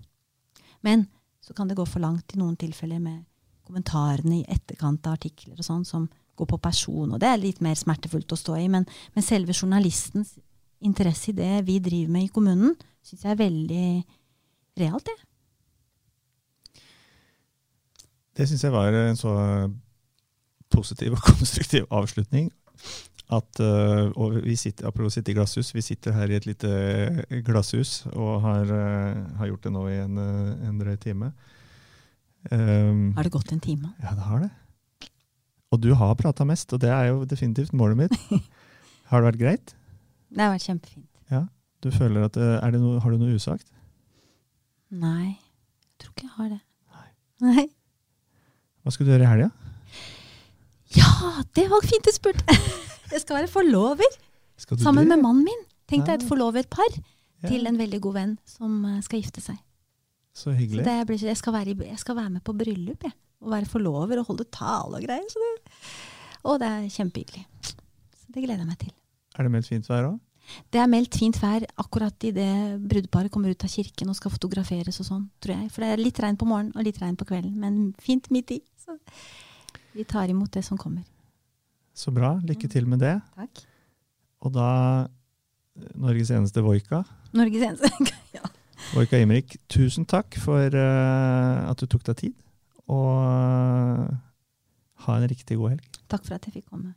Men så kan det gå for langt i noen tilfeller med kommentarene i etterkant av artikler og sånn, som går på person, og det er litt mer smertefullt å stå i. Men, men selve journalistens interesse i det vi driver med i kommunen, syns jeg er veldig realt, det. Det syns jeg var en så positiv og konstruktiv avslutning. At, uh, og vi sitter, Apropos sitte i glasshus, vi sitter her i et lite glasshus og har, uh, har gjort det nå i en, en drøy time. Um, har det gått en time? Ja, det har det. Og du har prata mest, og det er jo definitivt målet mitt. Har det vært greit? Det har vært kjempefint. Ja, du føler at, no, Har du noe usagt? Nei, jeg tror ikke jeg har det. Nei. Nei. Hva skal du gjøre i helga? Ja, det var fint du spurte! Jeg skal være forlover. Skal sammen det? med mannen min. Tenk deg et forlovet par Ja. til en veldig god venn som eh, skal gifte seg. Så Så hyggelig. det blir, jeg, skal i- jeg skal være med på bryllup, jeg. Og være forlover og holde tale og greier. Så det, og det er kjempehyggelig. Så det gleder jeg meg til. Er det meldt fint vær òg? Det er meldt fint vær akkurat idet brudeparet kommer ut av kirken og skal fotograferes og sånn, tror jeg. For det er litt regn på morgenen og litt regn på kvelden, men fint midt i. Så vi tar imot det som kommer. Så bra. Lykke til med det. Takk. Og da eh, Norges eneste Voika. Norges eneste. ja. Voika Imrik, tusen takk for uh, at du tok deg tid. Og uh, ha en riktig god helg. Takk for at jeg fikk komme.